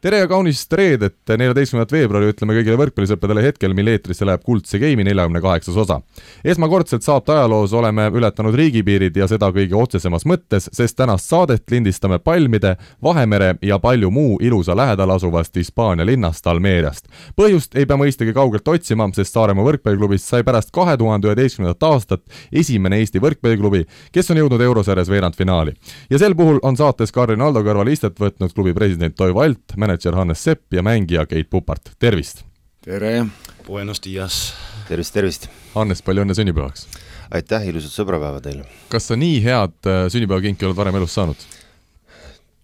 tere ja kaunist reedet, neljateistkümnendat veebruari ütleme kõigile võrkpallisõpradele hetkel, mil eetrisse läheb Kuldse Game'i neljakümne kaheksas osa. esmakordselt saate ajaloos oleme ületanud riigipiirid ja seda kõige otsesemas mõttes, sest tänast saadet lindistame palmide, Vahemere ja palju muu ilusa lähedal asuvast Hispaania linnast Almeeriast. põhjust ei pea mõistagi kaugelt otsima, sest Saaremaa võrkpalliklubist sai pärast kahe tuhande üheteistkümnendat aastat esimene Eesti võrkpalliklubi, kes on jõudnud eurosarjas veerandfinaali. ja sel puhul on saates Karin Aldo kõrval istet võtnud klubi president Toivo Alt, mänedžer Hannes Sepp ja mängija Keit Pupart, tervist! tere! Buenos dias! tervist, tervist! Hannes, palju õnne sünnipäevaks! aitäh, ilusat sõbrapäeva teile! kas sa nii head äh, sünnipäevakinki oled varem elus saanud?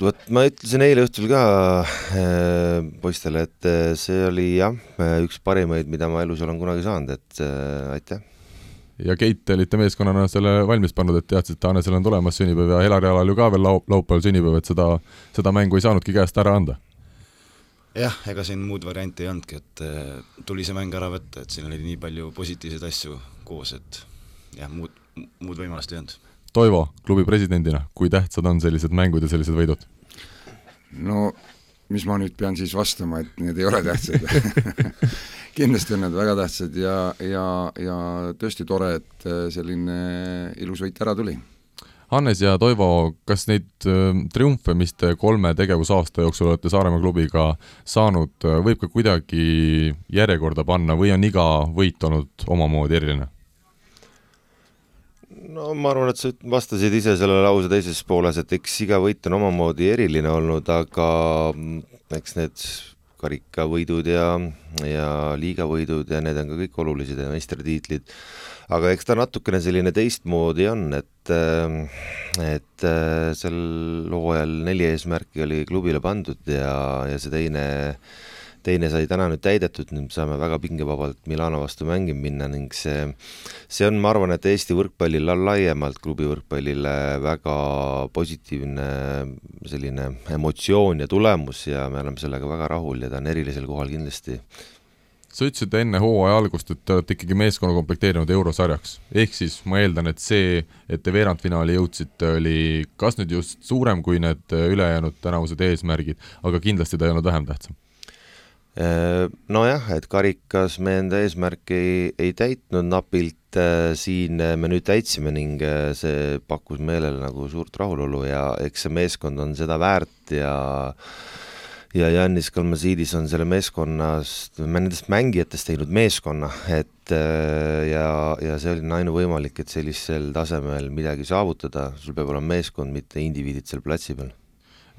vot ma ütlesin eile õhtul ka äh, poistele, et äh, see oli jah, üks parimaid, mida ma elus olen kunagi saanud, et äh, aitäh ja Keit, te olite meeskonnana selle valmis pannud, et teadsite, Hannesel on tulemas sünnipäev ja Helari alal ju ka veel lau-, laupäeval sünnipäev, et seda, seda mängu ei saanudki käest ära anda? Jah, ega siin muud varianti ei olnudki, et eh, tuli see mäng ära võtta, et siin oli nii palju positiivseid asju koos, et jah, muud, muud võimalust ei olnud. Toivo, klubi presidendina, kui tähtsad on sellised mängud ja sellised võidud? no mis ma nüüd pean siis vastama, et need ei ole tähtsad kindlasti on need väga tähtsad ja, ja, ja tõesti tore, et äh, selline ilus võit ära tuli. Hannes ja Toivo, kas neid äh, triumfe, mis te kolme tegevusaasta jooksul olete Saaremaa klubiga saanud, äh, võib ka kuidagi järjekorda panna või on iga võit olnud omamoodi eriline? no ma arvan, et sa vastasid ise selle lause teises pooles, et eks iga võit on omamoodi eriline olnud, aga mm, eks need karikavõidud ja, ja liigavõidud ja need on ka kõik olulised ja meistritiitlid. Aga eks ta natukene selline teistmoodi on, et, et sel hooajal neli eesmärki oli klubile pandud ja, ja see teine teine sai täna nüüd täidetud, nüüd saame väga pingevabalt Milano vastu mängima minna ning see, see on, ma arvan, et Eesti võrkpallile laiemalt, klubi võrkpallile väga positiivne selline emotsioon ja tulemus ja me oleme sellega väga rahul ja ta on erilisel kohal kindlasti sa ütlesid enne hooaja algust, et te olete ikkagi meeskonna komplekteerinud eurosarjaks. ehk siis ma eeldan, et see, et te veerandfinaali jõudsite, oli kas nüüd just suurem kui need ülejäänud tänavused eesmärgid, aga kindlasti ta ei olnud vähem tähtsam Äh, nojah, et karikas me enda eesmärki ei, ei täitnud napilt, äh, siin äh, me nüüd täitsime ning see pakkus meelele nagu suurt rahulolu ja eks see meeskond on seda väärt ja ja Janis Kalmasiidis on selle meeskonnast, nendest mängijatest teinud meeskonna, et ja, ja see oli ainuvõimalik, et sellisel tasemel midagi saavutada, sul peab olema meeskond, mitte indiviidid seal platsi peal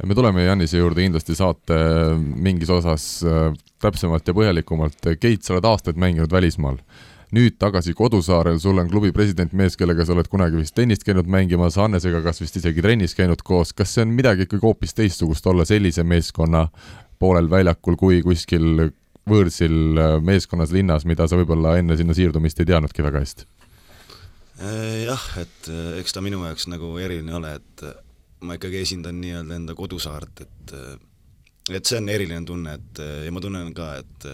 me tuleme Janise juurde kindlasti saate mingis osas äh, täpsemalt ja põhjalikumalt. Keit, sa oled aastaid mänginud välismaal. Nüüd tagasi kodusaarel, sul on klubi president mees, kellega sa oled kunagi vist tennist käinud mängimas, Hannesega kas vist isegi trennis käinud koos, kas see on midagi ikkagi hoopis teistsugust olla sellise meeskonna poolel väljakul kui kuskil võõrsil äh, meeskonnas linnas, mida sa võib-olla enne sinna siirdumist ei teadnudki väga hästi? Äh, jah, et eks ta minu jaoks nagu eriline ole, et ma ikkagi esindan nii-öelda enda kodusaart, et et see on eriline tunne, et ja ma tunnen ka, et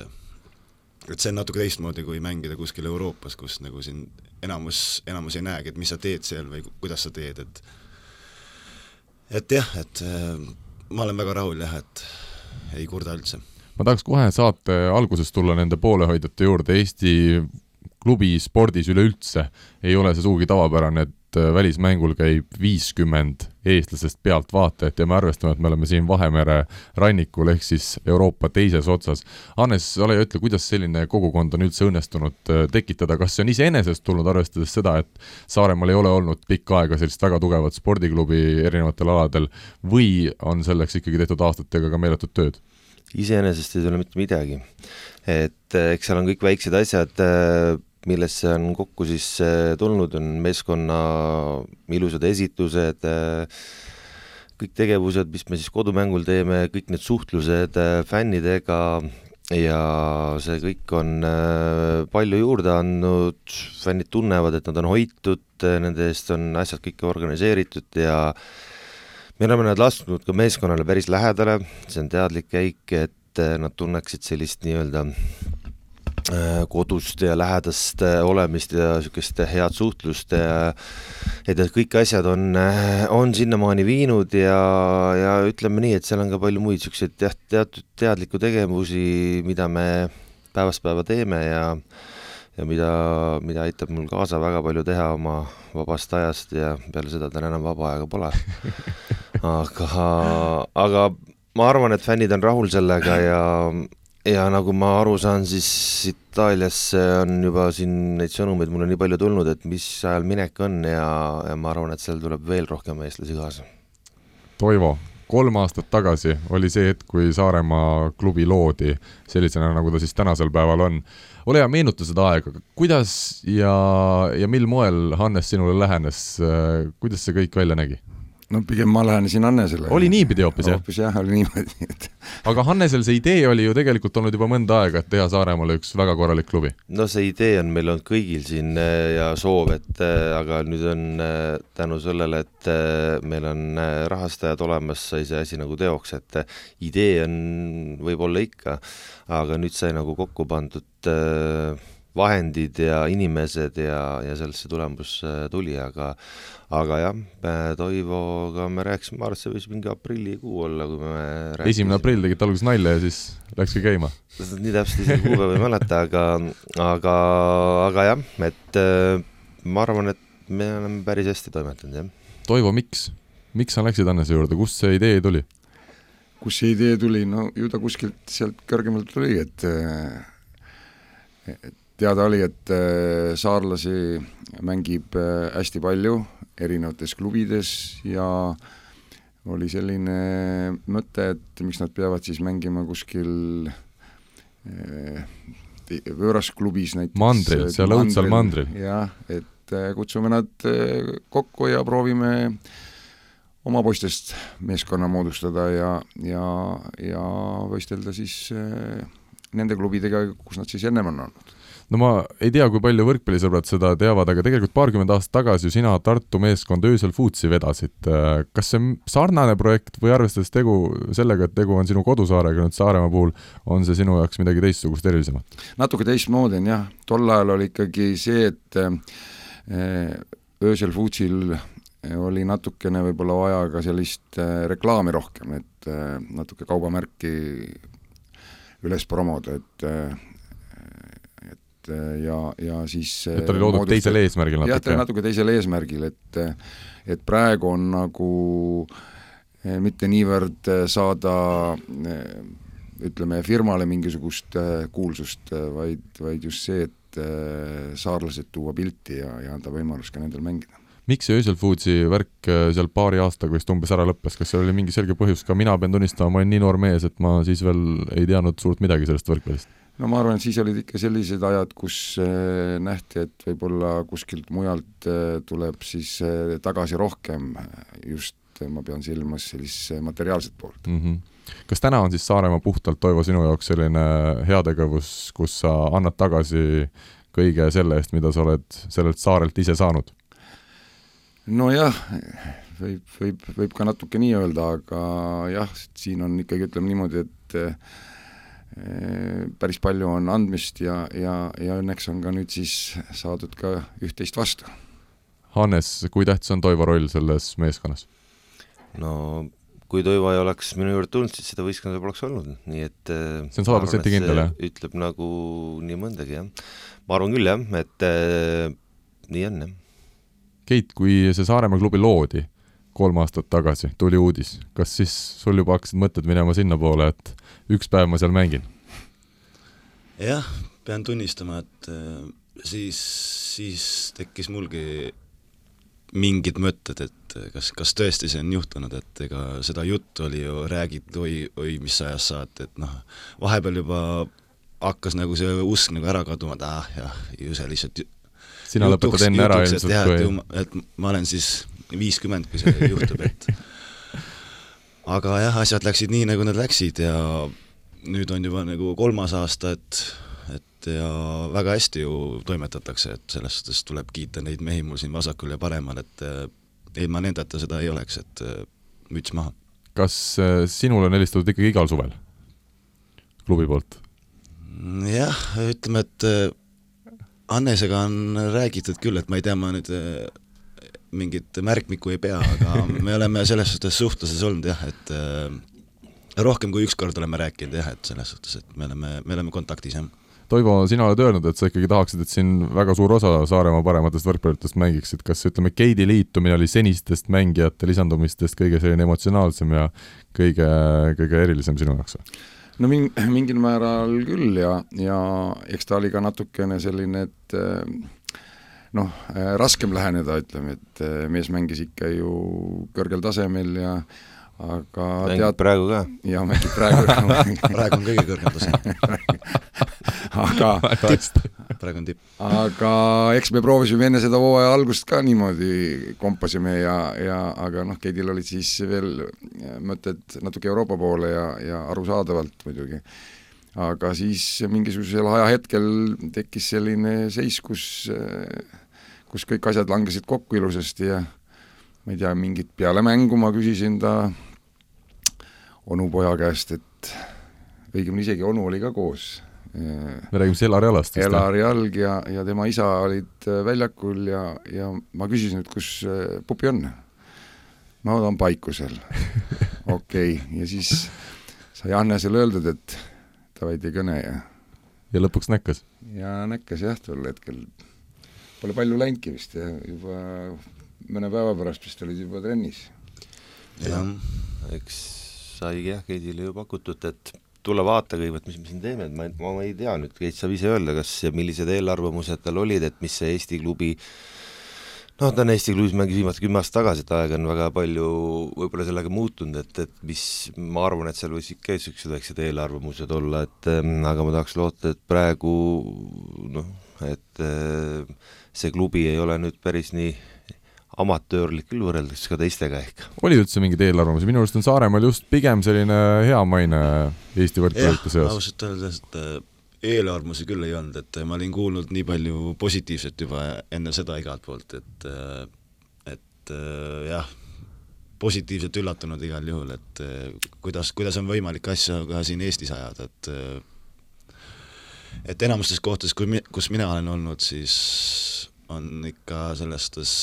et see on natuke teistmoodi, kui mängida kuskil Euroopas, kus nagu siin enamus, enamus ei näegi, et mis sa teed seal või kuidas sa teed, et et jah, et ma olen väga rahul jah, et ei kurda üldse. ma tahaks kohe saate alguses tulla nende poolehoidjate juurde, Eesti klubi spordis üleüldse ei ole see sugugi tavapärane, et et äh, välismängul käib viiskümmend eestlasest pealtvaatajat ja me arvestame, et me oleme siin Vahemere rannikul ehk siis Euroopa teises otsas. Hannes, ole ja ütle, kuidas selline kogukond on üldse õnnestunud äh, tekitada, kas see on iseenesest tulnud, arvestades seda, et Saaremaal ei ole olnud pikka aega sellist väga tugevat spordiklubi erinevatel aladel või on selleks ikkagi tehtud aastatega ka meeletut tööd? iseenesest ei tule mitte midagi. et äh, eks seal on kõik väiksed asjad millesse on kokku siis äh, tulnud, on meeskonna ilusad esitused, äh, kõik tegevused, mis me siis kodumängul teeme, kõik need suhtlused äh, fännidega ja see kõik on palju juurde andnud, fännid tunnevad, et nad on hoitud, nende eest on asjad kõik organiseeritud ja me oleme nad lasknud ka meeskonnale päris lähedale, see on teadlik käik, et nad tunneksid sellist nii-öelda Äh, kodust ja lähedast äh, olemist ja niisugust head suhtlust ja et kõik asjad on, äh, on sinnamaani viinud ja, ja ütleme nii, et seal on ka palju muid niisuguseid jah, teatud teadlikku tegevusi, mida me päevast päeva teeme ja ja mida, mida aitab mul kaasa väga palju teha oma vabast ajast ja peale seda tal enam vaba aega pole. aga, aga ma arvan, et fännid on rahul sellega ja ja nagu ma aru saan, siis Itaaliasse on juba siin neid sõnumeid mulle nii palju tulnud, et mis ajal minek on ja, ja ma arvan, et seal tuleb veel rohkem eestlasi kaasa. Toivo, kolm aastat tagasi oli see hetk, kui Saaremaa klubi loodi sellisena, nagu ta siis tänasel päeval on. ole hea, meenuta seda aega, kuidas ja, ja mil moel Hannes sinule lähenes, kuidas see kõik välja nägi? No pigem ma lähenesin Hannesele. oli niipidi hoopis, jah? hoopis jah, oli niimoodi, et aga Hannesel see idee oli ju tegelikult olnud juba mõnda aega, et teha Saaremaale üks väga korralik klubi. no see idee on meil olnud kõigil siin äh, ja soov, et äh, aga nüüd on äh, tänu sellele, et meil on rahastajad olemas, sai see asi nagu teoks, et idee on võib-olla ikka, aga nüüd sai nagu kokku pandud vahendid ja inimesed ja, ja sellest see tulemus tuli, aga aga jah, Toivoga me rääkisime, ma arvan, et see võis mingi aprillikuu olla, kui me rääkisime. esimene aprill tegite alguses nalja ja siis läkski käima? nii täpselt isegi kuupäeva ei mäleta, aga, aga, aga jah, et äh, ma arvan, et me oleme päris hästi toimetanud, jah. Toivo, miks, miks sa läksid Annese juurde, kust see idee tuli? kust see idee tuli, no ju ta kuskilt sealt kõrgemalt tuli, et et teada oli, et äh, saarlasi mängib äh, hästi palju erinevates klubides ja oli selline mõte, et miks nad peavad siis mängima kuskil äh, võõras klubis näiteks. mandril, seal õudsal mandril. jah, et kutsume nad kokku ja proovime oma poistest meeskonna moodustada ja, ja, ja võistelda siis nende klubidega, kus nad siis ennem on olnud no ma ei tea, kui palju võrkpallisõbrad seda teavad, aga tegelikult paarkümmend aastat tagasi ju sina Tartu meeskond Öösel Foodsi vedasid. kas see on sarnane projekt või arvestades tegu sellega, et tegu on sinu kodusaarega nüüd Saaremaa puhul, on see sinu jaoks midagi teistsugust, erilisemat? natuke teistmoodi on jah, tol ajal oli ikkagi see, et eh, Öösel Foodsil oli natukene võib-olla vaja ka sellist eh, reklaami rohkem, et eh, natuke kaubamärki üles promoda, et et äh, ja, ja siis et ta oli loodud moodustab, teisel eesmärgil natuke? jah, ta oli natuke teisel eesmärgil, et et praegu on nagu mitte niivõrd saada ütleme, firmale mingisugust kuulsust, vaid, vaid just see, et saarlased tuua pilti ja, ja anda võimalus ka nendel mängida. Miks see Öösel Foodsi värk seal paari aastaga vist umbes ära lõppes, kas seal oli mingi selge põhjus, ka mina pean tunnistama, ma olin nii noor mees, et ma siis veel ei teadnud suurt midagi sellest võrkpallist no ma arvan, et siis olid ikka sellised ajad, kus äh, nähti, et võib-olla kuskilt mujalt äh, tuleb siis äh, tagasi rohkem, just ma pean silmas sellist materiaalset poolt mm. -hmm. kas täna on siis Saaremaa puhtalt, Toivo, sinu jaoks selline heategevus, kus sa annad tagasi kõige selle eest, mida sa oled sellelt saarelt ise saanud? nojah, võib, võib, võib ka natuke nii öelda, aga jah, siin on ikkagi, ütleme niimoodi, et päris palju on andmist ja, ja, ja õnneks on ka nüüd siis saadud ka üht-teist vastu. Hannes, kui tähtis on Toivo roll selles meeskonnas? no kui Toivo ei oleks minu juurde tulnud, siis seda võistkonda poleks olnud, nii et see on sada protsenti kindel, jah? ütleb nagu nii mõndagi, jah. ma arvan küll, jah, et äh, nii on, jah. Keit, kui see Saaremaa klubi loodi kolm aastat tagasi, tuli uudis, kas siis sul juba hakkasid mõtted minema sinnapoole, et üks päev ma seal mängin? jah, pean tunnistama, et äh, siis, siis tekkis mulgi mingid mõtted, et kas, kas tõesti see on juhtunud, et ega seda juttu oli ju räägitud oi, oi mis ajast saati, et noh, vahepeal juba hakkas nagu see usk nagu ära kaduma, et ah jah, ju see lihtsalt sina lõpetad enne ära ilmselt, kui et ma olen siis viiskümmend, kui see juhtub, et aga jah, asjad läksid nii, nagu nad läksid ja nüüd on juba nagu kolmas aasta, et et ja väga hästi ju toimetatakse, et selles suhtes tuleb kiita neid mehi mul siin vasakul ja paremal, et ilma nendeta seda ei oleks, et müts maha. kas äh, sinule on helistatud ikkagi igal suvel? klubi poolt? jah, ütleme, et Hannesega on räägitud küll, et ma ei tea, ma nüüd mingit märkmikku ei pea, aga me oleme selles suhtes suhtluses olnud jah, et rohkem kui üks kord oleme rääkinud jah, et selles suhtes, et me oleme, me oleme kontaktis, jah. Toivo, sina oled öelnud, et sa ikkagi tahaksid, et siin väga suur osa Saaremaa parematest võrkpalluritest mängiksid, kas ütleme, Keidi liitumine oli senistest mängijate lisandumistest kõige selline emotsionaalsem ja kõige, kõige erilisem sinu jaoks või? no ming-, mingil määral küll ja, ja eks ta oli ka natukene selline, et noh, raskem läheneda, ütleme, et mees mängis ikka ju kõrgel tasemel ja aga mängib tead... praegu ka? jaa, mängib praegu ka praegu on kõige kõrgem tase aga praegu on tipp. aga eks me proovisime enne seda hooaja algust ka niimoodi, kompasime ja, ja aga noh, Keidil olid siis veel mõtted natuke Euroopa poole ja, ja arusaadavalt muidugi. aga siis mingisugusel ajahetkel tekkis selline seis, kus, kus kõik asjad langesid kokku ilusasti ja ma ei tea, mingit peale mängu ma küsisin ta onupoja käest, et õigemini isegi onu oli ka koos. me räägime siis Elari alast? Elari alg ja, ja tema isa olid äh, väljakul ja, ja ma küsisin, et kus äh, pupi on. no ta on paikusel. okei okay., ja siis sai Hannesele öeldud, et davai, tee kõne ja ja lõpuks näkkas? ja näkkas jah, tol hetkel. Pole palju läinudki vist ja juba mõne päeva pärast vist olid juba trennis. jah, eks saigi jah, Keidile ju pakutud, et tule vaata kõigepealt, mis me siin teeme, et ma, ma, ma ei tea nüüd, Keit saab ise öelda, kas ja millised eelarvamused tal olid, et mis see Eesti klubi noh, ta on Eesti klubis mängis viimased kümme aastat tagasi, et aeg on väga palju võib-olla sellega muutunud, et, et mis, ma arvan, et seal võis ikka niisugused väiksed eelarvamused olla, et ähm, aga ma tahaks loota, et praegu noh, et äh, see klubi ei ole nüüd päris nii amatöörlik küll võrreldes ka teistega ehk. oli üldse mingeid eelarvamusi, minu arust on Saaremaal just pigem selline hea maine Eesti võrkpallurite seas. ausalt öeldes, et äh, eelarvamusi küll ei olnud, et äh, ma olin kuulnud nii palju positiivset juba enne seda igalt poolt, et äh, et jah, positiivselt üllatunud igal juhul, et kuidas, kuidas on võimalik asja ka siin Eestis ajada, et et enamustes kohtades, kui mi-, kus mina olen olnud, siis on ikka selles suhtes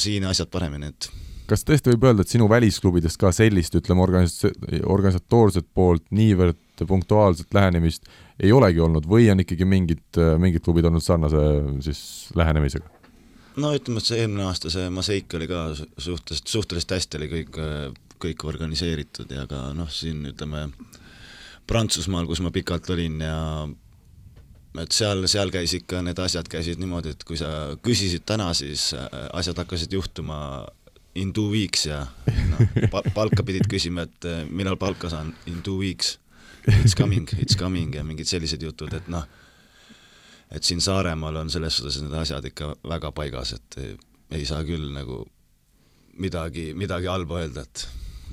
siin asjad paremini, et kas tõesti võib öelda, et sinu välisklubidest ka sellist, ütleme, organis-, organisatoorset poolt niivõrd punktuaalset lähenemist ei olegi olnud või on ikkagi mingid, mingid klubid olnud sarnase siis lähenemisega? no ütleme, et see eelmine aasta see Maseik oli ka suhteliselt, suhteliselt hästi oli kõik, kõik organiseeritud ja ka noh, siin ütleme Prantsusmaal, kus ma pikalt olin ja et seal, seal käis ikka, need asjad käisid niimoodi, et kui sa küsisid täna, siis äh, asjad hakkasid juhtuma in two weeks ja noh, palka pidid küsima, et äh, millal palka saan, in two weeks. It's coming, it's coming ja mingid sellised jutud, et noh, et siin Saaremaal on selles suhtes need asjad ikka väga paigas, et ei saa küll nagu midagi, midagi halba öelda, et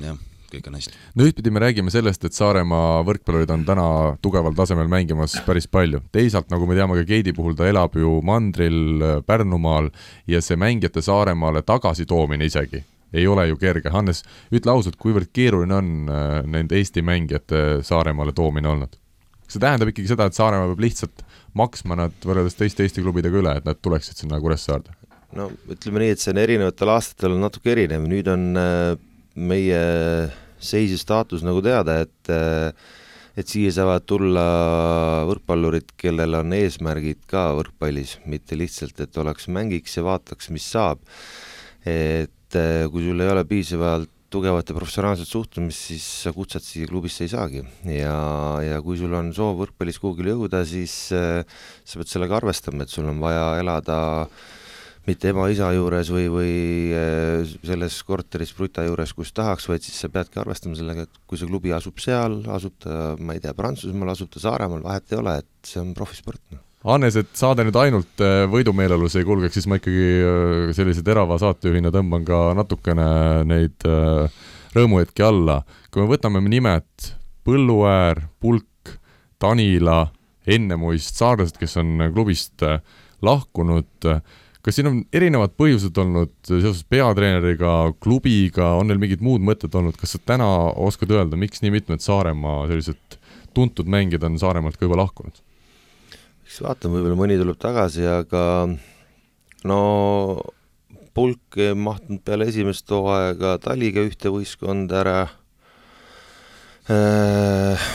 jah kõik on hästi. no ühtpidi me räägime sellest, et Saaremaa võrkpallurid on täna tugeval tasemel mängimas päris palju, teisalt nagu me teame ka Keidi puhul, ta elab ju mandril Pärnumaal ja see mängijate Saaremaale tagasitoomine isegi ei ole ju kerge, Hannes, ütle ausalt, kuivõrd keeruline on äh, nende Eesti mängijate Saaremaale toomine olnud? kas see tähendab ikkagi seda, et Saaremaa peab lihtsalt maksma nad võrreldes teiste Eesti klubidega üle, et nad tuleksid sinna Kuressaarde? no ütleme nii, et see on erinevatel aastatel on natuke erinev, nüüd on äh, meie seis ja staatus nagu teada, et et siia saavad tulla võrkpallurid, kellel on eesmärgid ka võrkpallis, mitte lihtsalt, et oleks mängiks ja vaataks, mis saab. et kui sul ei ole piisavalt tugevat ja professionaalset suhtumist, siis sa kutsed siia klubisse ei saagi ja, ja kui sul on soov võrkpallis kuhugile jõuda, siis äh, sa pead sellega arvestama, et sul on vaja elada äh, mitte ema-isa juures või, või eh, selles korteris Bruta juures, kus tahaks, vaid siis sa peadki arvestama sellega, et kui see klubi asub seal, asub ta, ma ei tea, Prantsusmaal, asub ta Saaremaal, vahet ei ole, et see on profisport, noh. Hannes, et saade nüüd ainult eh, võidumeeleolus ei kulgeks, siis ma ikkagi eh, sellise terava saatejuhina tõmban ka natukene neid rõõmuhetki alla. kui me võtame nimed Põlluäär, Pulk, Tanila, Ennemuist, saarlased, kes on klubist lahkunud, kas siin on erinevad põhjused olnud seoses peatreeneriga, klubiga, on neil mingid muud mõtted olnud, kas sa täna oskad öelda, miks nii mitmed Saaremaa sellised tuntud mängijad on Saaremaalt ka juba lahkunud? eks vaatame, võib-olla mõni tuleb tagasi, aga no pulk ei mahtunud peale esimest hooaega Taliga ühte võistkonda ära äh,.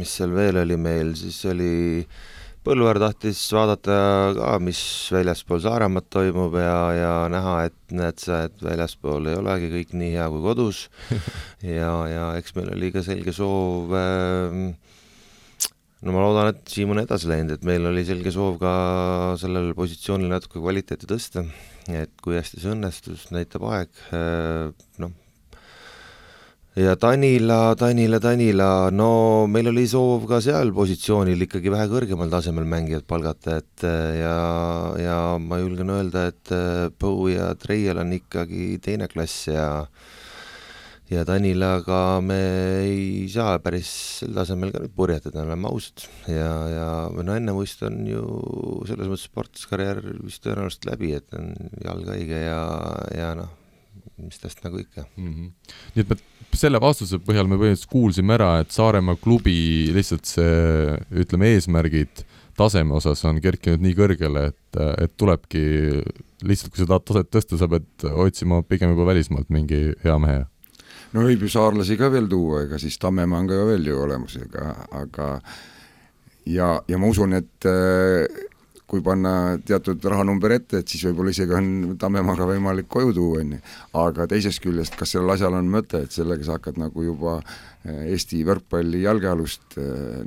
mis seal veel oli meil, siis oli äh, Põlluaar tahtis vaadata ka, mis väljaspool Saaremaad toimub ja, ja näha, et näed sa, et väljaspool ei olegi kõik nii hea kui kodus. Ja, ja eks meil oli ka selge soov äh, no ma loodan, et Siim on edasi läinud, et meil oli selge soov ka sellel positsioonil natuke kvaliteeti tõsta, et kui hästi see õnnestus, näitab aeg, äh, noh, ja Tanila, Tanila, Tanila, no meil oli soov ka seal positsioonil ikkagi vähe kõrgemal tasemel mängijad palgata, et ja, ja ma julgen öelda, et Põu ja Treial on ikkagi teine klass ja ja Tanilaga me ei saa päris sel tasemel ka nüüd purjetada, oleme ausad. ja, ja no enne muist on ju selles mõttes sportlaskarjäär vist tõenäoliselt läbi, et on jalg õige ja, ja noh, mis tast nagu ikka mm. -hmm. nii et me selle vastuse põhjal me põhimõtteliselt kuulsime ära, et Saaremaa klubi lihtsalt see, ütleme, eesmärgid taseme osas on kerkinud nii kõrgele, et, et tulebki lihtsalt, kui seda taset tõsta, sa pead otsima pigem juba välismaalt mingi hea mehe. no võib ju saarlasi ka veel tuua, ega siis Tammemaa on ka veel ju olemas, ega, aga ja, ja ma usun, et kui panna teatud rahanumber ette, et siis võib-olla isegi on Tammemaaga võimalik koju tuua, on ju. aga teisest küljest, kas sellel asjal on mõte, et sellega sa hakkad nagu juba eh, Eesti võrkpalli jalgealust äh,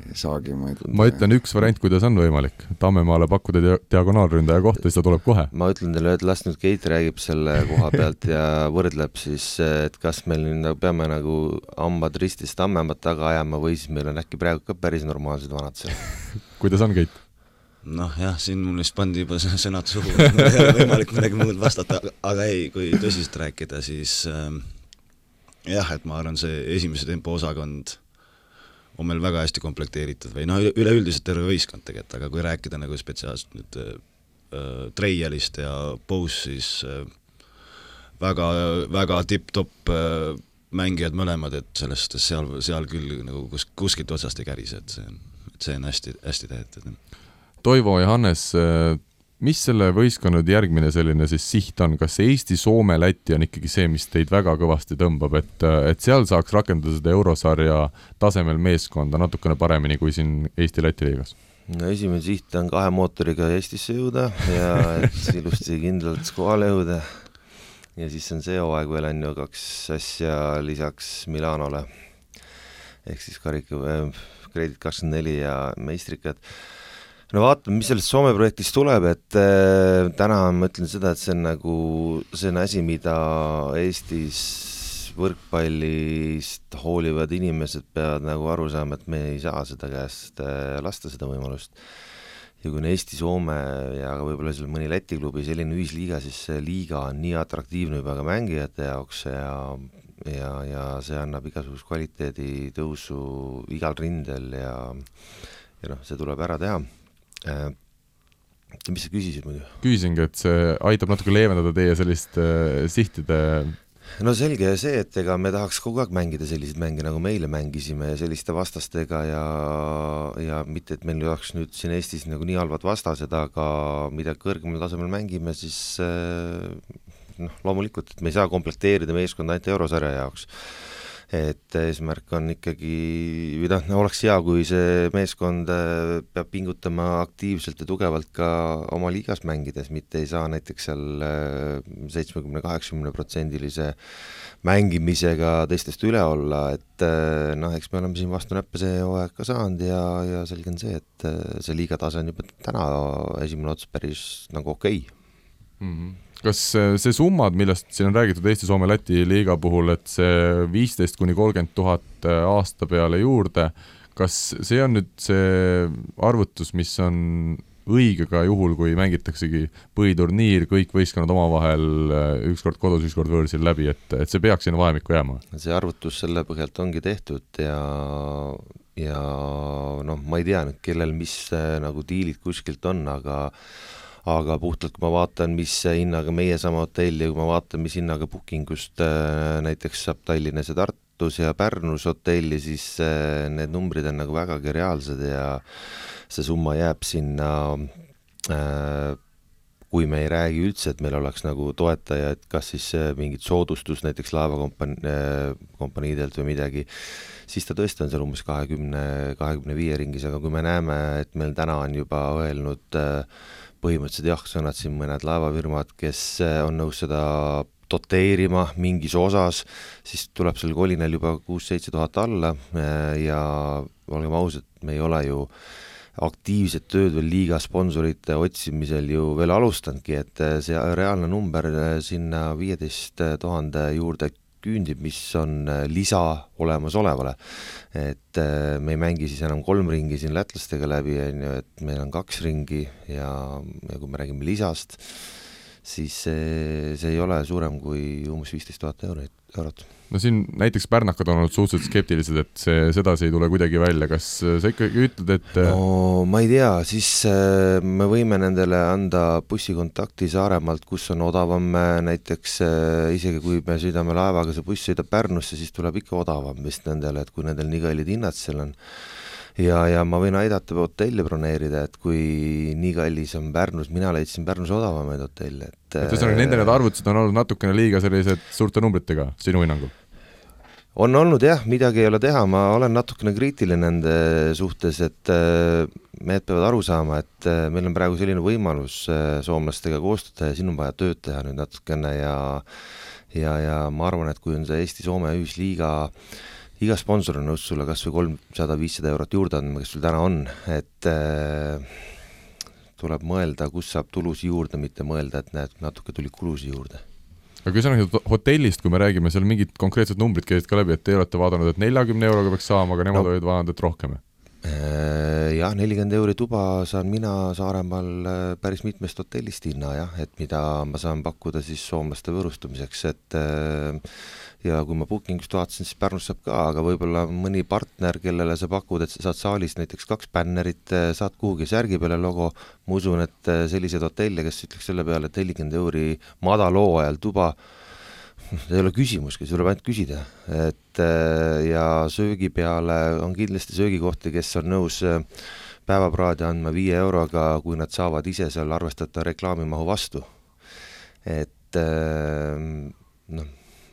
niimoodi saagima, et ma ütlen üks variant, kuidas on võimalik, Tammemaale pakkuda dia-, diagonaalründaja kohta, siis ta tuleb kohe. ma ütlen teile, et las nüüd Keit räägib selle koha pealt ja võrdleb siis, et kas meil nüüd nagu peame nagu hambad ristis Tammemaad taga ajama või siis meil on äkki praegu ka päris normaalsed vanad seal kuidas on, Keit? noh jah, siin mul vist pandi juba sõnad suhu, mul ei ole võimalik midagi muud vastata, aga ei, kui tõsiselt rääkida, siis äh, jah, et ma arvan, see esimese tempo osakond on meil väga hästi komplekteeritud või noh, üleüldiselt terve võistkond tegelikult, aga kui rääkida nagu spetsiaalselt nüüd äh, Treialist ja Bose, siis äh, väga, väga tipp-topp äh, mängijad mõlemad, et selles suhtes seal, seal küll nagu kus, kuskilt otsast ei kärise, et see on, et see on hästi, hästi tehtud. Toivo ja Hannes äh,, mis selle võistkonna nüüd järgmine selline siis siht on, kas Eesti, Soome, Läti on ikkagi see, mis teid väga kõvasti tõmbab, et, et seal saaks rakendada seda eurosarja tasemel meeskonda natukene paremini kui siin Eesti-Läti liigas? no esimene siht on kahe mootoriga Eestisse jõuda ja et ilusti kindlalt kohale jõuda. ja siis on see hooaeg veel on ju kaks asja lisaks Milanole ehk siis karika, Kredit kakskümmend neli ja meistrikad no vaatame, mis sellest Soome projektist tuleb, et äh, täna ma ütlen seda, et see on nagu, see on asi, mida Eestis võrkpallist hoolivad inimesed peavad nagu aru saama, et me ei saa seda käest äh, lasta, seda võimalust. ja kui on Eesti, Soome ja ka võib-olla seal mõni Läti klubi selline ühisliiga, siis see liiga on nii atraktiivne juba ka mängijate jaoks ja ja, ja see annab igasugust kvaliteedi tõusu igal rindel ja ja noh, see tuleb ära teha äh,. mis sa küsisid muidu? küsisingi, et see aitab natuke leevendada teie sellist äh, sihtide no selge see, et ega me tahaks kogu aeg mängida selliseid mänge, nagu me eile mängisime ja selliste vastastega ja, ja mitte, et meil oleks nüüd siin Eestis nagu nii halvad vastased, aga mida kõrgemal tasemel mängime, siis äh, noh, loomulikult, et me ei saa komplekteerida meeskonda ainult eurosarja jaoks et eesmärk on ikkagi, või noh, oleks hea, kui see meeskond äh, peab pingutama aktiivselt ja tugevalt ka oma liigas mängides, mitte ei saa näiteks seal äh, seitsmekümne, kaheksakümne protsendilise mängimisega teistest üle olla, et äh, noh, eks me oleme siin vastu näppe see hooaeg ka saanud ja, ja selge on see, et see liiga tase on juba täna esimene ots päris nagu okei okay. mm. -hmm kas äh, see summad, millest siin on räägitud Eesti, Soome, Läti liiga puhul, et see viisteist kuni kolmkümmend tuhat äh, aasta peale juurde, kas see on nüüd see arvutus, mis on õige ka juhul, kui mängitaksegi põhiturniir, kõik võistkonnad omavahel äh, ükskord kodus, ükskord võõrsil läbi, et, et see peaks sinna vahemikku jääma? see arvutus selle põhjalt ongi tehtud ja ja noh, ma ei tea nüüd, kellel mis nagu diilid kuskilt on, aga aga puhtalt, kui ma vaatan, mis hinnaga meie saame hotelli ja kui ma vaatan, mis hinnaga booking ust äh, näiteks saab Tallinnas ja Tartus ja Pärnus hotelli, siis äh, need numbrid on nagu vägagi reaalsed ja see summa jääb sinna äh, kui me ei räägi üldse, et meil oleks nagu toetajaid, kas siis mingit soodustust näiteks laevakompanii, kompaniidelt või midagi, siis ta tõesti on seal umbes kahekümne, kahekümne viie ringis, aga kui me näeme, et meil täna on juba öelnud äh, põhimõtteliselt jah-sõnad siin mõned laevafirmad, kes äh, on nõus seda doteerima mingis osas, siis tuleb sel kolinal juba kuus-seitse tuhat alla äh, ja olgem ausad, me ei ole ju aktiivset tööd veel liiga sponsorite otsimisel ju veel alustanudki, et äh, see reaalne number sinna viieteist tuhande juurde küündib, mis on äh, lisa olemasolevale. et äh, me ei mängi siis enam kolm ringi siin lätlastega läbi, on ju, et meil on kaks ringi ja, ja kui me räägime lisast, siis see, see ei ole suurem kui umbes viisteist tuhat eurot, eurot no siin näiteks pärnakad on olnud suhteliselt skeptilised, et see sedasi ei tule kuidagi välja, kas sa ikkagi ütled, et no ma ei tea, siis äh, me võime nendele anda bussikontakti Saaremaalt, kus on odavam äh, näiteks äh, isegi kui me sõidame laevaga, see buss sõidab Pärnusse, siis tuleb ikka odavam vist nendele, et kui nendel nii kallid hinnad seal on ja, ja ma võin aidata hotelli broneerida, et kui nii kallis on Pärnus, mina leidsin Pärnus odavamaid hotelle, et et ühesõnaga, nende need arvutused on olnud natukene liiga sellised suurte numbritega, sinu hinnangul? On olnud jah, midagi ei ole teha, ma olen natukene kriitiline nende suhtes, et äh, mehed peavad aru saama, et äh, meil on praegu selline võimalus äh, soomlastega koostööd teha ja siin on vaja tööd teha nüüd natukene ja ja, ja ma arvan, et kui on see Eesti-Soome ühisliiga, iga sponsor on nõus sulle kas või kolmsada, viissada eurot juurde andma, kes sul täna on, et tuleb mõelda, kus saab tulusid juurde, mitte mõelda, et näed, natuke tuli kulusid juurde aga ühesõnaga hotellist, kui me räägime, seal mingid konkreetsed numbrid käisid ka läbi, et te olete vaadanud, et neljakümne euroga peaks saama, aga nemad no. olid vaadanud, et rohkem? Äh, jah, nelikümmend euri tuba saan mina Saaremaal äh, päris mitmest hotellist hinna jah, et mida ma saan pakkuda siis soomlaste võõrustamiseks, et äh, ja kui ma Bookingist vaatasin, siis Pärnus saab ka, aga võib-olla mõni partner, kellele sa pakud, et sa saad saalist näiteks kaks bännerit, saad kuhugi särgi peale logo, ma usun, et selliseid hotelle, kes ütleks selle peale, et nelikümmend euri madalhoo ajal tuba, see ei ole küsimuski, see tuleb ainult küsida, et ja söögi peale on kindlasti söögikohti, kes on nõus päevapraadi andma viie euroga, kui nad saavad ise seal arvestada reklaamimahu vastu. et noh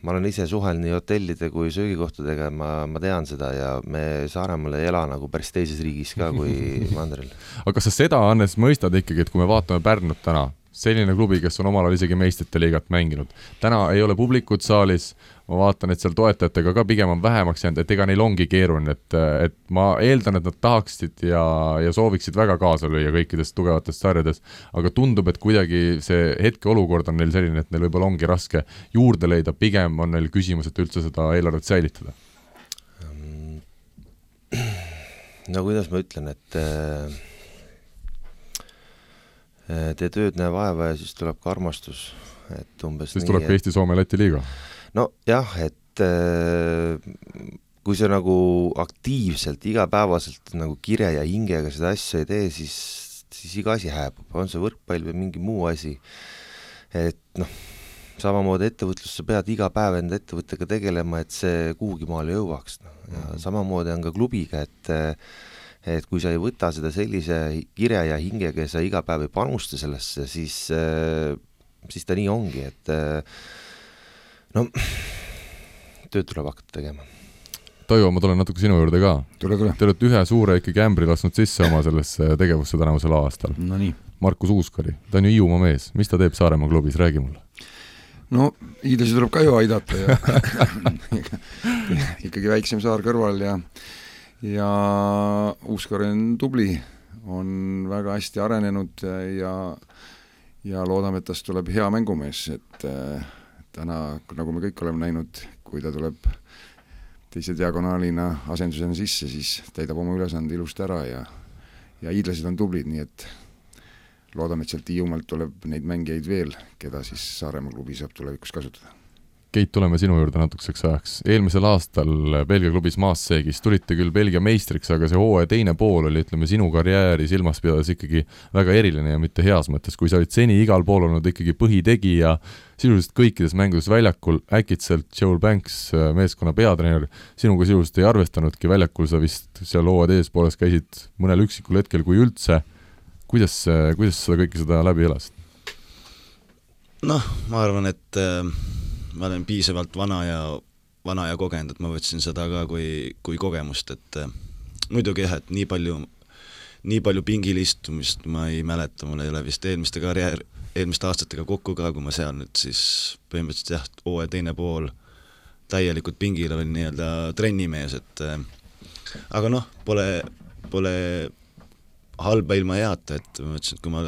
ma olen ise suhelnud nii hotellide kui söögikohtadega, ma, ma tean seda ja me Saaremaal ei ela nagu päris teises riigis ka kui mandril. aga kas sa seda, Hannes, mõistad ikkagi, et kui me vaatame Pärnut täna, selline klubi, kes on omal ajal isegi meistrite liigat mänginud. täna ei ole publikut saalis, ma vaatan, et seal toetajatega ka pigem on vähemaks jäänud, et ega neil ongi keeruline, et, et ma eeldan, et nad tahaksid ja, ja sooviksid väga kaasa lüüa kõikides tugevates sarjades, aga tundub, et kuidagi see hetkeolukord on neil selline, et neil võib-olla ongi raske juurde leida, pigem on neil küsimus, et üldse seda eelarvet säilitada. no kuidas ma ütlen, et Äh, tee tööd, näe vaeva ja siis tuleb ka armastus, et umbes siis nii, tuleb ka Eesti, Soome, Läti liiga? nojah, et äh, kui sa nagu aktiivselt igapäevaselt nagu kire ja hingega seda asja ei tee, siis, siis iga asi hääbub, on see võrkpall või mingi muu asi. et noh, samamoodi ettevõtlus, sa pead iga päev enda ettevõttega tegelema, et see kuhugi maale jõuaks, noh, ja mm -hmm. samamoodi on ka klubiga, et äh, et kui sa ei võta seda sellise kire ja hingega ja sa iga päev ei panusta sellesse, siis, äh, siis ta nii ongi, et äh, no tööd tuleb hakata tegema. Toivo, ma tulen natuke sinu juurde ka. tule, tule. Te olete ühe suure ikkagi ämbri lasknud sisse oma sellesse tegevusse tänavusel aastal. Nonii. Markus Uuskari, ta on ju Hiiumaa mees, mis ta teeb Saaremaa klubis, räägi mulle no hiidlasi tuleb ka ju aidata ja ikkagi väiksem saar kõrval ja ja Uuskar on tubli, on väga hästi arenenud ja ja loodame, et tast tuleb hea mängumees, et äh, täna, nagu me kõik oleme näinud, kui ta tuleb teise diagonaalina asendusena sisse, siis täidab oma ülesande ilusti ära ja ja hiidlased on tublid, nii et loodame, et sealt Hiiumaalt tuleb neid mängijaid veel, keda siis Saaremaa klubi saab tulevikus kasutada Keit, tuleme sinu juurde natukeseks ajaks. eelmisel aastal Belgia klubis Maasseegis tulite küll Belgia meistriks, aga see hooaja teine pool oli, ütleme, sinu karjääri silmas pidades ikkagi väga eriline ja mitte heas mõttes, kui sa olid seni igal pool olnud ikkagi põhitegija, sisuliselt kõikides mängudes väljakul, äkitselt Joel Banks, meeskonna peatreener, sinuga sisuliselt ei arvestanudki väljakul, sa vist seal hooaja teises pooles käisid mõnel üksikul hetkel, kui üldse. kuidas, kuidas sa kõike seda läbi elasid? noh, ma arvan, et äh, ma olen piisavalt vana ja, vana ja kogenud, et ma võtsin seda ka kui, kui kogemust, et äh, muidugi jah, et nii palju, nii palju pingil istumist ma ei mäleta, mul ei ole vist eelmiste karjäär, eelmiste aastatega kokku ka, kui ma seal nüüd siis põhimõtteliselt jah, hooaja teine pool täielikult pingil olin nii-öelda trennimees, et äh, aga noh, pole, pole halba ilma heata, et ma mõtlesin, et kui ma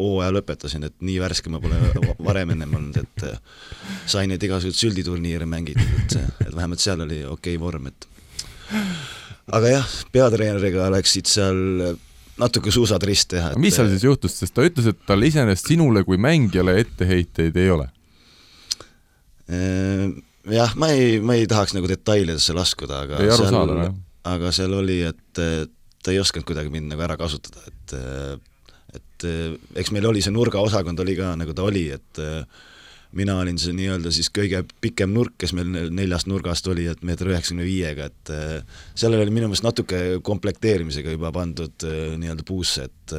hooaja lõpetasin, et nii värske ma pole varem ennem olnud, et äh, sain neid igasuguseid sülditurniire mängitud, et, et vähemalt seal oli okei okay vorm, et aga jah, peatreeneriga läksid seal natuke suusad risti teha. mis seal siis juhtus, sest ta ütles, et tal iseenesest sinule kui mängijale etteheiteid ei ole? Äh, jah, ma ei, ma ei tahaks nagu detailidesse laskuda, aga ei aru saada, jah. aga seal oli, et ta ei osanud kuidagi mind nagu ära kasutada, et et eh, eks meil oli see nurgaosakond oli ka, nagu ta oli, et eh, mina olin see nii-öelda siis kõige pikem nurk, kes meil neljast nurgast oli, et meeter üheksakümne viiega, et eh, sellele oli minu meelest natuke komplekteerimisega juba pandud nii-öelda puusse, et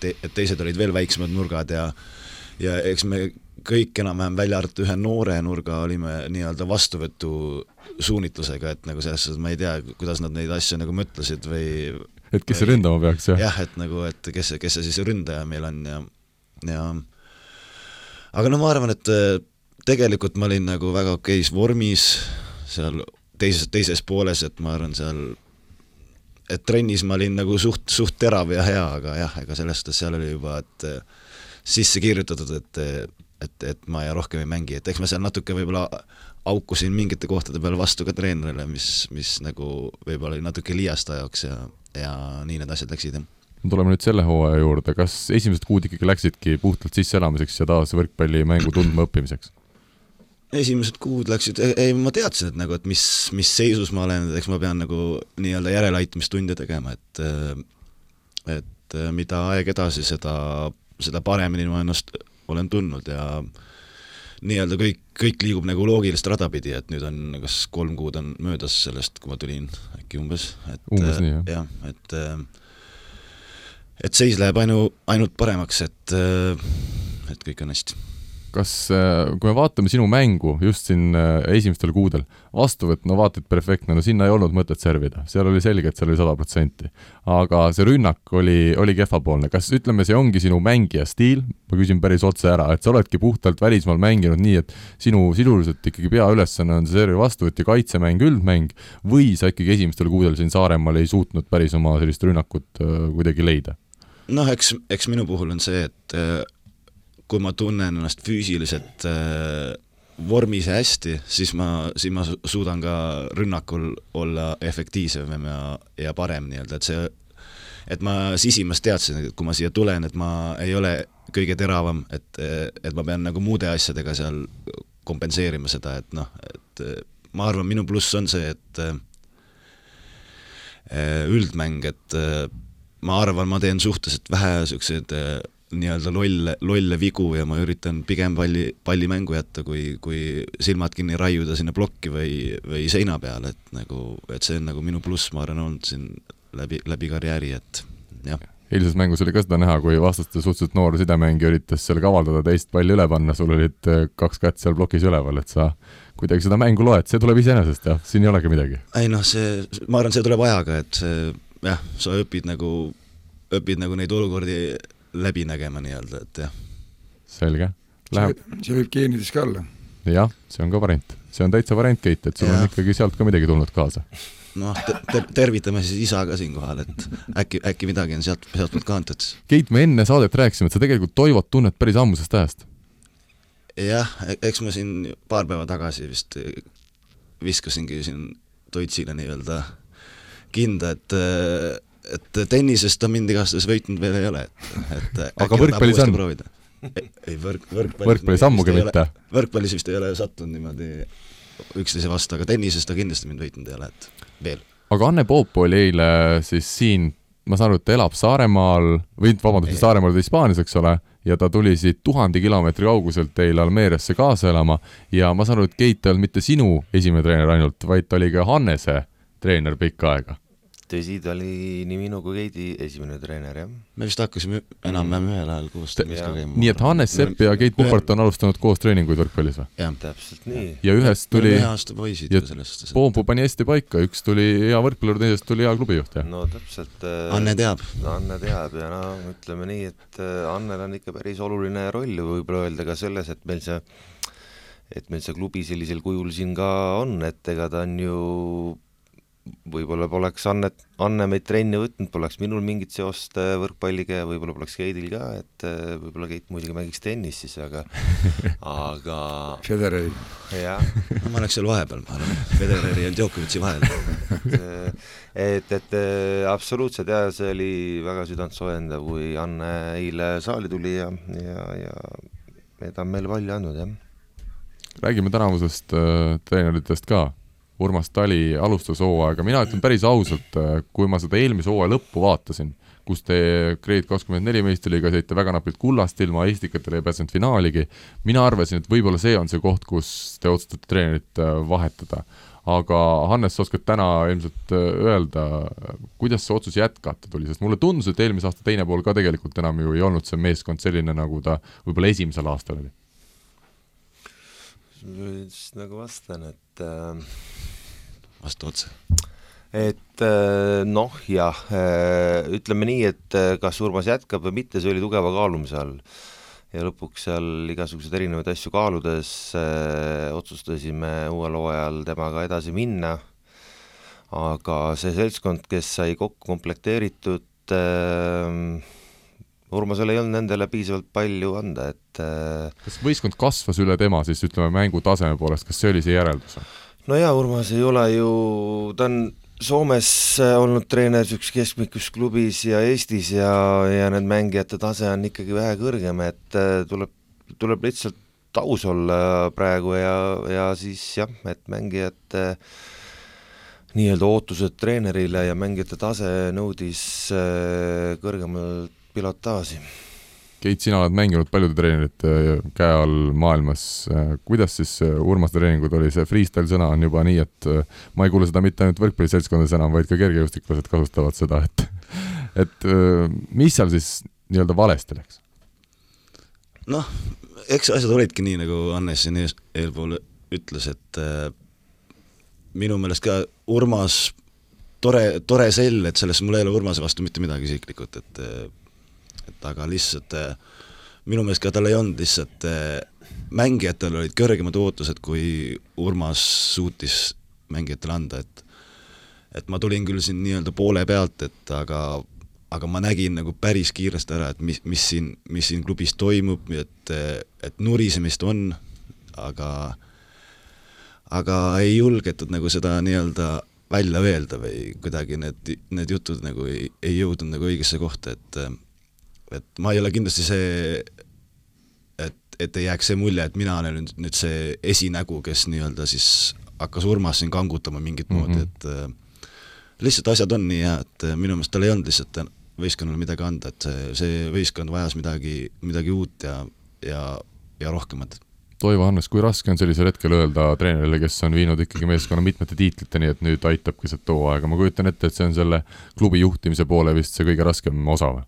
te, et teised olid veel väiksemad nurgad ja ja eks me kõik enam-vähem välja arvatud ühe noore nurga olime nii-öelda vastuvõtu suunitlusega, et nagu selles suhtes ma ei tea, kuidas nad neid asju nagu mõtlesid või et kes või, ründama peaks, jah? jah, et nagu, et kes kes see siis ründaja meil on ja, ja aga no ma arvan, et äh, tegelikult ma olin nagu väga okeis vormis seal teises, teises pooles, et ma arvan, seal et trennis ma olin nagu suht, suht terav ja hea, aga jah, ega selles suhtes seal oli juba, et äh, sisse kirjutatud, et et, et ma ja rohkem ei mängi, et eks ma seal natuke võib-olla aukusin mingite kohtade peal vastu ka treenerile, mis, mis nagu võib-olla oli natuke liiasta jaoks ja ja nii need asjad läksid, jah tuleme nüüd selle hooaja juurde, kas esimesed kuud ikkagi läksidki puhtalt sisseelamiseks ja taas võrkpallimängu tundma õppimiseks? esimesed kuud läksid, ei ma teadsin, et nagu, et mis, mis seisus ma olen, et eks ma pean nagu nii-öelda järeleaitamistunde tegema, et et mida aeg edasi, seda, seda paremini ma ennast olen tundnud ja nii-öelda kõik, kõik liigub nagu loogilist rada pidi, et nüüd on, kas kolm kuud on möödas sellest, kui ma tulin, äkki umbes, et umbes nii, jah? jah, et et seis läheb ainu, ainult paremaks, et et kõik on hästi kas, äh, kui me vaatame sinu mängu just siin äh, esimestel kuudel, vastuvõtt, no vaata, et perfektne, no sinna ei olnud mõtet servida, seal oli selge, et seal oli sada protsenti. aga see rünnak oli, oli kehvapoolne, kas ütleme, see ongi sinu mängija stiil, ma küsin päris otse ära, et sa oledki puhtalt välismaal mänginud nii, et sinu sisuliselt ikkagi peaülesanne on see servi vastuvõtt ja kaitsemäng, üldmäng, või sa ikkagi esimestel kuudel siin Saaremaal ei suutnud päris oma sellist rünnakut äh, kuidagi leida? noh, eks, eks minu puhul on see, et kui ma tunnen ennast füüsiliselt äh, vormis hästi, siis ma, siis ma suudan ka rünnakul olla efektiivsem ja, ja parem nii-öelda, et see, et ma sisimas teadsin, et kui ma siia tulen, et ma ei ole kõige teravam, et, et ma pean nagu muude asjadega seal kompenseerima seda, et noh, et ma arvan, minu pluss on see, et äh, üldmäng, et äh, ma arvan, ma teen suhteliselt vähe niisuguseid nii-öelda lolle, lolle vigu ja ma üritan pigem palli, palli mängu jätta, kui, kui silmad kinni raiuda sinna plokki või, või seina peale, et nagu, et see on nagu minu pluss, ma arvan, olnud siin läbi, läbi karjääri, et jah. eilses mängus oli ka seda näha, kui vastaste suhteliselt noor sidemängija üritas seal kavaldada teist palli üle panna, sul olid äh, kaks kätt seal plokis üleval, et sa kuidagi seda mängu loed, see tuleb iseenesest jah, siin ei olegi midagi. ei noh, see, ma arvan, see tuleb ajaga, et see jah, sa õpid nagu, õpid nagu neid olukordi läbi nägema nii-öelda, et jah. selge. Läheb. see võib geenides ka olla. jah, see on ka variant, see on täitsa variant, Keit, et sul ja. on ikkagi sealt ka midagi tulnud kaasa. noh te, te, tervitame siis isa ka siinkohal, et äkki, äkki midagi on sealt, sealtpoolt ka antud. Keit, me enne saadet rääkisime, et sa tegelikult Toivot tunned päris ammusest ajast. jah, e-, eks ma siin paar päeva tagasi vist viskasingi siin Toitsile nii-öelda kinda, et et tennisest ta mind igastahes võitnud veel ei ole, et, et aga võrkpallis on? ei, võrk, võrkpallis võrkpallis ammugi mitte? võrkpallis vist ei ole sattunud niimoodi üksteise vastu, aga tennises ta kindlasti mind võitnud ei ole, et veel. aga Anne Poop oli eile siis siin, ma saan aru, et ta elab Saaremaal, või vabandust, Saaremaal ta Hispaanias, eks ole, ja ta tuli siit tuhande kilomeetri kauguselt teile Almeeriasse kaasa elama ja ma saan aru, et Keit ei olnud mitte sinu esimene treener ainult, vaid ta oli ka Hannese treener pikka aega tõsi, ta oli nii minu kui Keidi esimene treener, jah. me vist hakkasime enam-vähem ühel ajal koos trennis ka käima. nii et Hannes Sepp ja Keit Pupart on alustanud koos treeninguid võrkpallis või? jah. täpselt nii. ja ühest tuli ühe aasta poisid ju sellest. Poompu pani hästi paika, üks tuli hea võrkpallur, teisest tuli hea klubijuht, jah? no täpselt äh,. Anne teab. Anne teab ja no ütleme nii, et äh, Annel on ikka päris oluline roll võib-olla öelda ka selles, et meil see et meil see klubi sellisel kujul siin ka on, et ega ta on ju võib-olla poleks Annet, Anne meid trenni võtnud, poleks minul mingit seost äh, võrkpalliga ja võib-olla poleks Keidil ka, et äh, võib-olla Keit muidugi mängiks tennist siis, aga aga Federeri. jah no ma oleks seal vahepeal, ma arvan, Federeri ja Djokovic'i vahel et, et absoluutselt jaa, see oli väga südantsoojendav, kui Anne eile saali tuli ja, ja, ja ta on meile palju andnud, jah. räägime tänavusest äh, treeneritest ka Urmas Tali alustas hooaega, mina ütlen päris ausalt, äh, kui ma seda eelmise hooaja lõppu vaatasin, kus te Grade24 meistriliigas jäite väga napilt kullast ilma, Estikatele ei pääsenud finaaligi, mina arvasin, et võib-olla see on see koht, kus te otsustate treenerit äh, vahetada. aga Hannes, sa oskad täna ilmselt äh, öelda, kuidas see otsus jätkata tuli, sest mulle tundus, et eelmise aasta teine pool ka tegelikult enam ju ei olnud see meeskond selline, nagu ta võib-olla esimesel aastal oli siis nagu vastan, et äh, vasta otse. et äh, noh, jah, äh, ütleme nii, et äh, kas Urmas jätkab või mitte, see oli tugeva kaalumise all. ja lõpuks seal igasuguseid erinevaid asju kaaludes äh, otsustasime uuel hooajal temaga edasi minna, aga see seltskond, kes sai kokku komplekteeritud äh,, Urmasel ei olnud nendele piisavalt palju anda, et kas võistkond kasvas üle tema siis ütleme mängu taseme poolest, kas see oli see järeldus? no jaa, Urmas ei ole ju, ta on Soomes olnud treener niisuguses keskmikus klubis ja Eestis ja, ja need mängijate tase on ikkagi vähe kõrgem, et äh, tuleb, tuleb lihtsalt aus olla praegu ja, ja siis jah, et mängijate nii-öelda ootused treenerile ja mängijate tase nõudis äh, kõrgemat pilotaaži. Keit, sina oled mänginud paljude treenerite käe all maailmas, kuidas siis Urmase treeningud oli, see freestyle sõna on juba nii, et äh, ma ei kuule seda mitte ainult võrkpalliseltskondades enam, vaid ka kergejõustiklased kasutavad seda, et et äh, mis seal siis nii-öelda valesti läks? noh, eks asjad olidki nii, nagu Hannes siin ees, eelpool ütles, et äh, minu meelest ka Urmas, tore, tore sell, et selles mul ei ole Urmase vastu mitte midagi isiklikult, äh, et aga lihtsalt äh, minu meelest ka tal ei olnud lihtsalt, äh, mängijatel olid kõrgemad ootused, kui Urmas suutis mängijatele anda, et et ma tulin küll siin nii-öelda poole pealt, et aga aga ma nägin nagu päris kiiresti ära, et mis, mis siin, mis siin klubis toimub, et, et nurisemist on, aga aga ei julgetud nagu seda nii-öelda välja öelda või kuidagi need, need jutud nagu ei, ei jõudnud nagu õigesse kohta, et et ma ei ole kindlasti see, et, et ei jääks see mulje, et mina olen nüüd, nüüd see esinägu, kes nii-öelda siis hakkas Urmas siin kangutama mingit mm -hmm. moodi, et äh, lihtsalt asjad on nii head, et minu meelest tal ei olnud lihtsalt võistkonnale midagi anda, et see, see võistkond vajas midagi, midagi uut ja, ja, ja rohkemat Toivo Hannes, kui raske on sellisel hetkel öelda treenerile, kes on viinud ikkagi meeskonna mitmete tiitliteni, et nüüd aitab keset hooaega, ma kujutan ette, et see on selle klubi juhtimise poole vist see kõige raskem osa või?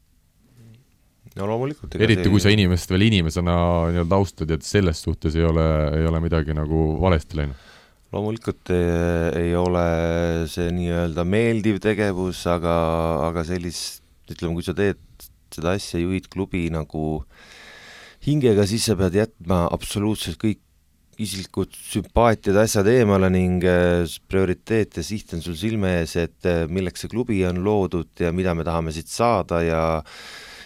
No loomulikult. eriti kui sa inimest veel inimesena nii-öelda austad ja selles suhtes ei ole, ei ole midagi nagu valesti läinud loomulikult ei, ei ole see nii-öelda meeldiv tegevus, aga, aga sellist, ütleme, kui sa teed seda asja, juhid klubi nagu hingega, siis sa pead jätma absoluutselt kõik isiklikud sümpaatiad, asjad eemale ning äh, prioriteet ja siht on sul silme ees, et äh, milleks see klubi on loodud ja mida me tahame siit saada ja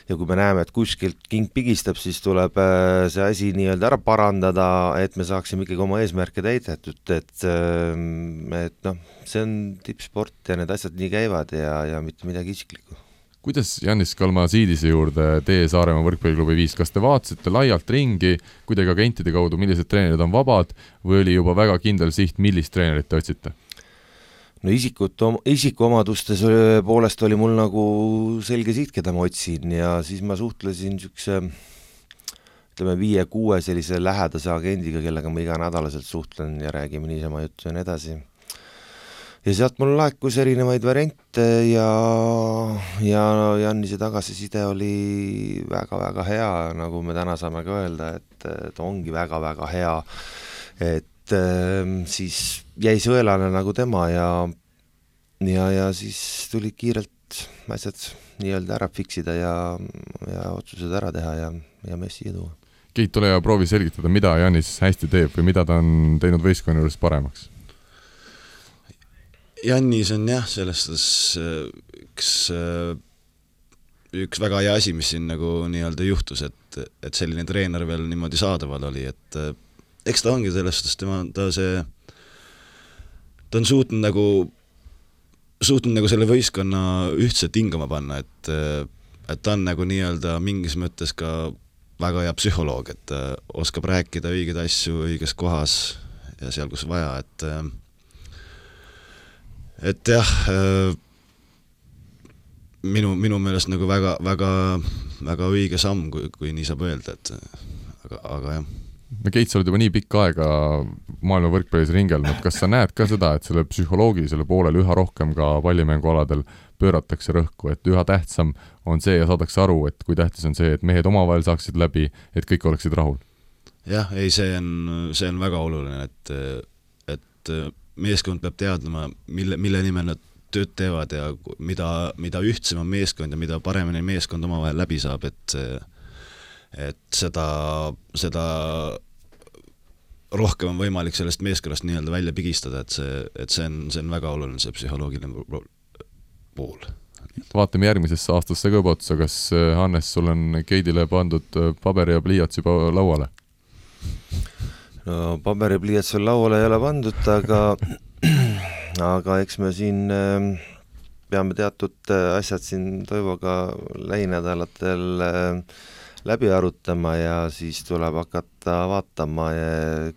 ja kui me näeme, et kuskilt king pigistab, siis tuleb äh, see asi nii-öelda ära parandada, et me saaksime ikkagi oma eesmärke täidetud, et ähm, et noh, see on tippsport ja need asjad nii käivad ja, ja mitte midagi isiklikku kuidas Janis Kalmasiidise juurde tee Saaremaa võrkpalliklubi viis, kas te vaatasite laialt ringi, kuidagi agentide kaudu, millised treenerid on vabad või oli juba väga kindel siht, millist treenerit te otsite? No isikut, isikuomadustes poolest oli mul nagu selge siht, keda ma otsin ja siis ma suhtlesin niisuguse ütleme, viie-kuue sellise lähedase agendiga, kellega ma iganädalaselt suhtlen ja räägime niisama juttu ja nii edasi ja sealt mul laekus erinevaid variante ja, ja Jannise tagasiside oli väga-väga hea, nagu me täna saame ka öelda, et, et ongi väga-väga hea. et äh, siis jäi sõelane nagu tema ja, ja, ja siis tuli kiirelt asjad nii-öelda ära fix ida ja, ja otsused ära teha ja, ja mees siia tuua. Keit, ole hea, proovi selgitada, mida Janis hästi teeb või mida ta on teinud võistkonna juures paremaks Jannis on jah, selles suhtes äh, üks, äh, üks väga hea asi, mis siin nagu nii-öelda juhtus, et, et selline treener veel niimoodi saadaval oli, et äh, eks ta ongi selles suhtes, tema, ta see, ta on suutnud nagu, suutnud nagu selle võistkonna ühtselt hingama panna, et et ta on nagu nii-öelda mingis mõttes ka väga hea psühholoog, et oskab rääkida õigeid asju õiges kohas ja seal, kus vaja, et et jah, äh, minu, minu meelest nagu väga, väga, väga õige samm, kui, kui nii saab öelda, et aga, aga jah. Keit, sa oled juba nii pikka aega maailma võrkpallis ringelnud, kas sa näed ka seda, et selle psühholoogilisele poolele üha rohkem ka pallimängualadel pööratakse rõhku, et üha tähtsam on see ja saadakse aru, et kui tähtis on see, et mehed omavahel saaksid läbi, et kõik oleksid rahul? jah, ei, see on, see on väga oluline, et, et meeskond peab teadma, mille, mille nimel nad tööd teevad ja mida, mida ühtsem on meeskond ja mida paremini meeskond omavahel läbi saab, et et seda, seda rohkem on võimalik sellest meeskonnast nii-öelda välja pigistada, et see, et see on, see on väga oluline, see psühholoogiline pool. vaatame järgmisesse aastasse ka juba otsa, kas Hannes, sul on Keidile pandud paber ja pliiats juba lauale? no paberipliiats veel lauale ei ole pandud, aga aga eks me siin äh, peame teatud äh, asjad siin Toivoga lähinädalatel äh, läbi arutama ja siis tuleb hakata vaatama,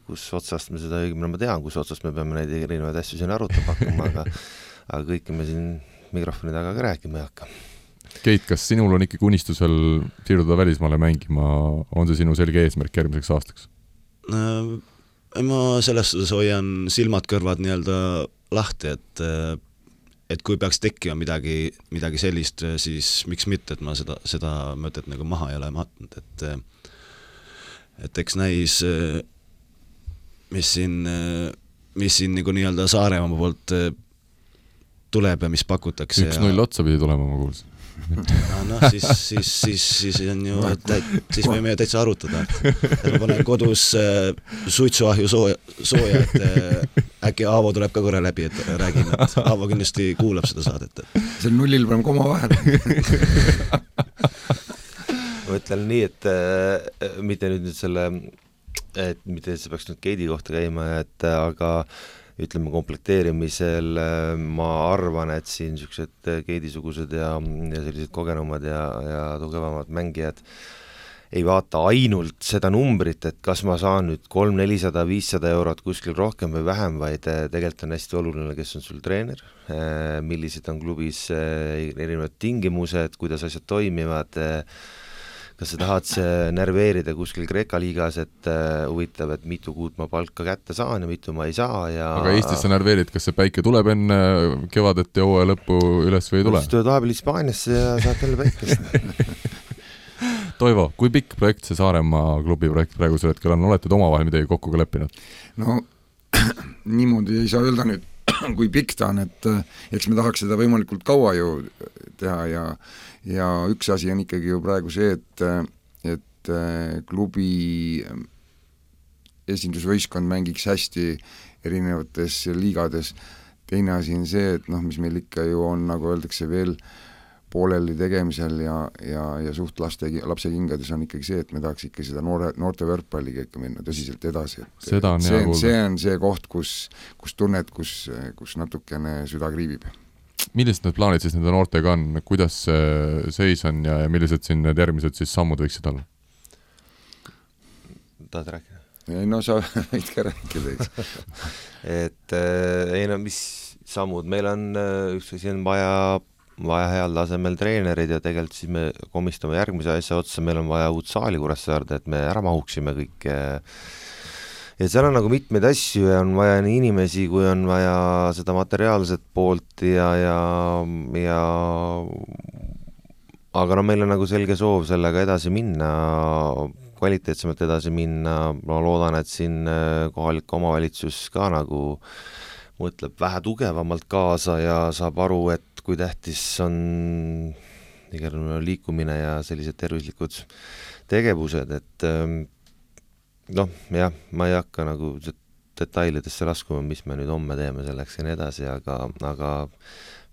kus otsast me seda, õigemini ma tean, kus otsast me peame neid erinevaid asju siin arutama hakkama, aga aga kõike me siin mikrofoni taga ka rääkima ei hakka. Keit, kas sinul on ikkagi unistusel siirduda välismaale mängima, on see sinu selge eesmärk järgmiseks aastaks? Äh, ma selles suhtes hoian silmad-kõrvad nii-öelda lahti, et äh, et kui peaks tekkima midagi, midagi sellist, siis miks mitte, et ma seda, seda mõtet nagu maha ei ole matnud, et et eks näis, mis siin, mis siin nagu nii-öelda Saaremaa poolt tuleb ja mis pakutakse. üks-null otsa pidi tulema, ma kuulsin noh, siis, siis, siis, siis on ju, et siis võime täitsa arutada, et ma panen kodus äh, suitsuahju sooja, sooja, et äh, äkki Aavo tuleb ka korra läbi, et räägin, et Aavo kindlasti kuulab seda saadet, et. Seal nullil paneme koma vahele ma ütlen nii, et äh, mitte nüüd nüüd selle, et mitte, et see peaks nüüd Keidi kohta käima, et aga äh, ütleme, komplekteerimisel äh, ma arvan, et siin niisugused Keidi-sugused ja, ja sellised kogenumad ja, ja tugevamad mängijad ei vaata ainult seda numbrit, et kas ma saan nüüd kolm, nelisada, viissada eurot kuskil rohkem või vähem, vaid äh, tegelikult on hästi oluline, kes on sul treener, äh, millised on klubis erinevad tingimused, kuidas asjad toimivad, kas sa tahad närveerida kuskil Kreeka liigas, et äh, huvitav, et mitu kuud ma palka kätte saan ja mitu ma ei saa ja aga Eestis sa närveerid, kas see päike tuleb enne kevadet ja hooaja lõppu üles või ei tule? siis tuled vahepeal Hispaaniasse ja saad jälle päikest Toivo, kui pikk projekt see Saaremaa klubi projekt praegusel hetkel on, olete te omavahel midagi kokku ka leppinud? no niimoodi ei saa öelda nüüd, kui pikk ta on, et äh, eks me tahaks seda võimalikult kaua ju teha ja ja üks asi on ikkagi ju praegu see, et, et äh, klubi äh, esindusvõistkond mängiks hästi erinevates liigades, teine asi on see, et noh, mis meil ikka ju on, nagu öeldakse, veel pooleli tegemisel ja, ja, ja suht laste, lapsekingades on ikkagi see, et me tahaks ikka seda noore, noorte võrkpalliga ikka minna tõsiselt edasi, et seda on see on see koht, kus, kus tunned, kus, kus natukene süda kriibib millised need plaanid siis nende noortega on, kuidas see seis on ja, ja millised siin need järgmised siis sammud võiksid olla? tahad rääkida? ei no sa võid ka rääkida, eks. et äh, ei no mis sammud, meil on äh, üks asi on vaja, vaja heal tasemel treenereid ja tegelikult siis me komistame järgmise asja otsa, meil on vaja uut saali Kuressaarde, et me ära mahuksime kõik äh, ja seal on nagu mitmeid asju ja on vaja nii inimesi, kui on vaja seda materiaalset poolt ja, ja, ja aga no meil on nagu selge soov sellega edasi minna, kvaliteetsemalt edasi minna, ma loodan, et siin äh, kohalik omavalitsus ka nagu mõtleb vähe tugevamalt kaasa ja saab aru, et kui tähtis on igal juhul liikumine ja sellised tervislikud tegevused, et ähm, noh, jah, ma ei hakka nagu detailidesse laskuma, mis me nüüd homme teeme selleks ja nii edasi, aga, aga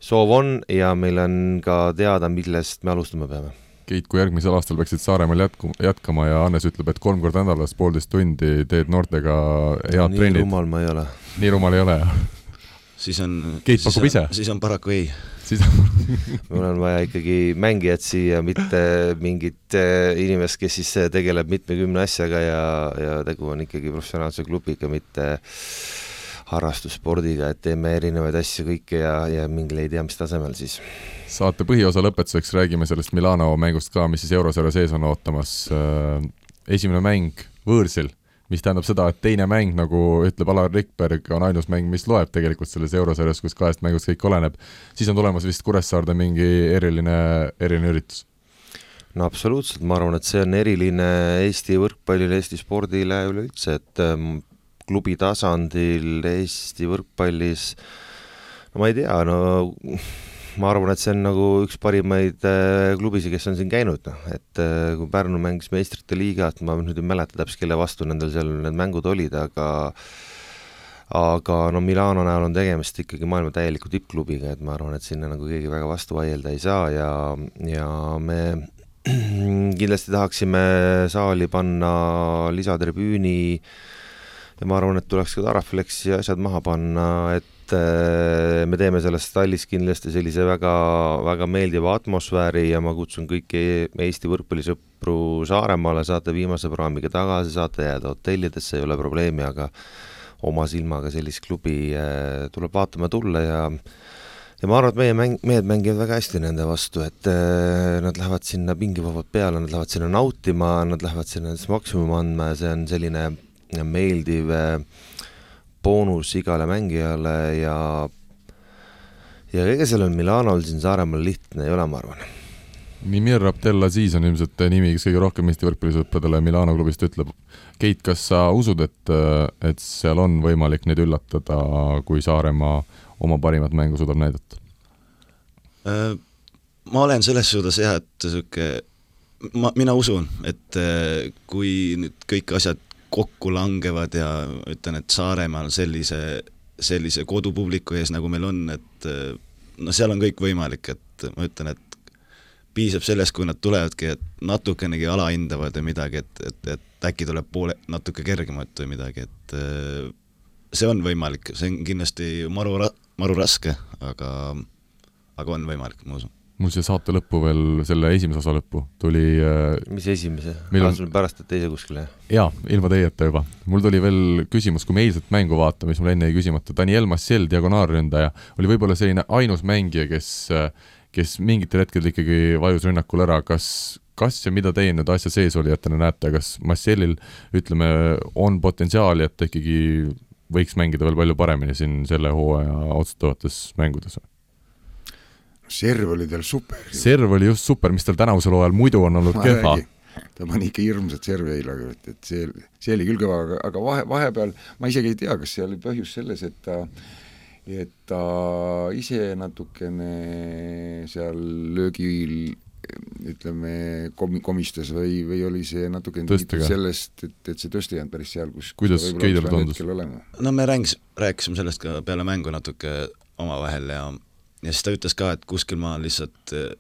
soov on ja meil on ka teada, millest me alustama peame Keit, kui järgmisel aastal peaksid Saaremaal jätku, jätkama ja Hannes ütleb, et kolm korda nädalas poolteist tundi teed noortega head trennid. nii rumal ma ei ole. nii rumal ei ole, jah? siis on Keit pakub ise? siis on paraku ei. mul on vaja ikkagi mängijat siia, mitte mingit äh, inimest, kes siis tegeleb mitmekümne asjaga ja, ja tegu on ikkagi professionaalse klubiga, mitte harrastusspordiga, et teeme erinevaid asju kõike ja, ja mingil ei tea mis tasemel siis. saate põhiosa lõpetuseks räägime sellest Milano mängust ka, mis siis eurosarja sees on ootamas. Äh, esimene mäng võõrsil, mis tähendab seda, et teine mäng, nagu ütleb Alar Rikberg, on ainus mäng, mis loeb tegelikult selles eurosarjas, kus kahest mängust kõik oleneb. siis on tulemas vist Kuressaarde mingi eriline, eriline üritus no absoluutselt, ma arvan, et see on eriline Eesti võrkpallile, Eesti spordile üleüldse, et ähm, klubi tasandil Eesti võrkpallis, no ma ei tea, no ma arvan, et see on nagu üks parimaid äh, klubisid, kes on siin käinud, noh, et äh, kui Pärnu mängis meistrite liigat, ma nüüd ei mäleta täpselt, kelle vastu nendel seal need mängud olid, aga aga no Milano näol on tegemist ikkagi maailma täieliku tippklubiga, et ma arvan, et sinna nagu keegi väga vastu vaielda ei saa ja, ja me kindlasti tahaksime saali panna lisatribüüni ja ma arvan, et tuleks ka Taraflexi asjad maha panna, et äh, me teeme sellest tallis kindlasti sellise väga, väga meeldiva atmosfääri ja ma kutsun kõiki Eesti võrkpallisõpru Saaremaale, saate viimase praamiga tagasi, saate jääda hotellidesse, ei ole probleemi, aga oma silmaga sellist klubi äh, tuleb vaatama tulla ja ja ma arvan, et meie mäng, mehed mängivad väga hästi nende vastu, et äh, nad lähevad sinna pingivabalt peale, nad lähevad sinna nautima, nad lähevad sinna maksimumi andma ja see on selline meeldiv äh, boonus igale mängijale ja ja ega sellel Milanol siin Saaremaal lihtne ei ole, ma arvan. Mimir Abdelaziz on ilmselt nimi, kes kõige rohkem Eesti võrkpallisõpradele Milano klubist ütleb. Keit, kas sa usud, et, et seal on võimalik neid üllatada, kui Saaremaa oma parimat mängu suudab näidata? Äh, ma olen selles suhtes jah, et niisugune ma, mina usun, et äh, kui nüüd kõik asjad kokku langevad ja ütlen, et Saaremaal sellise, sellise kodupubliku ees, nagu meil on, et no seal on kõik võimalik, et ma ütlen, et piisab sellest, kui nad tulevadki, et natukenegi alahindavad või midagi, et, et, et äkki tuleb poole, natuke kergemat või midagi, et see on võimalik, see on kindlasti maru ra-, maru raske, aga, aga on võimalik, ma usun mul siia saate lõppu veel, selle esimese osa lõppu tuli äh, mis esimese? meil on pärast, et teise kuskile? jaa, ilma teieta juba. mul tuli veel küsimus, kui me eilset mängu vaatame, mis mul enne jäi küsimata, Daniel Massiel, diagonaalründaja, oli võib-olla selline ainus mängija, kes kes mingitel hetkedel ikkagi vajus rünnakul ära, kas, kas ja mida teie nüüd asja seesolijatena näete, kas Massielil ütleme, on potentsiaali, et ta ikkagi võiks mängida veel palju paremini siin selle hooaja otsustavates mängudes? Serv oli tal super. serv oli just super, mis tal tänavusel hooajal muidu on olnud kehva. ta pani ikka hirmsat servi eile, et, et see, see oli küll kõva, aga, aga vahe, vahepeal ma isegi ei tea, kas see oli põhjus selles, et ta et ta ise natukene seal löögil ütleme, komi-, komistas või, või oli see natuke sellest, et, et see tõste ei olnud päris seal, kus kuidas Keidele tundus? no me rääkis, rääkisime sellest ka peale mängu natuke omavahel ja ja siis ta ütles ka, et kuskil maal lihtsalt eh,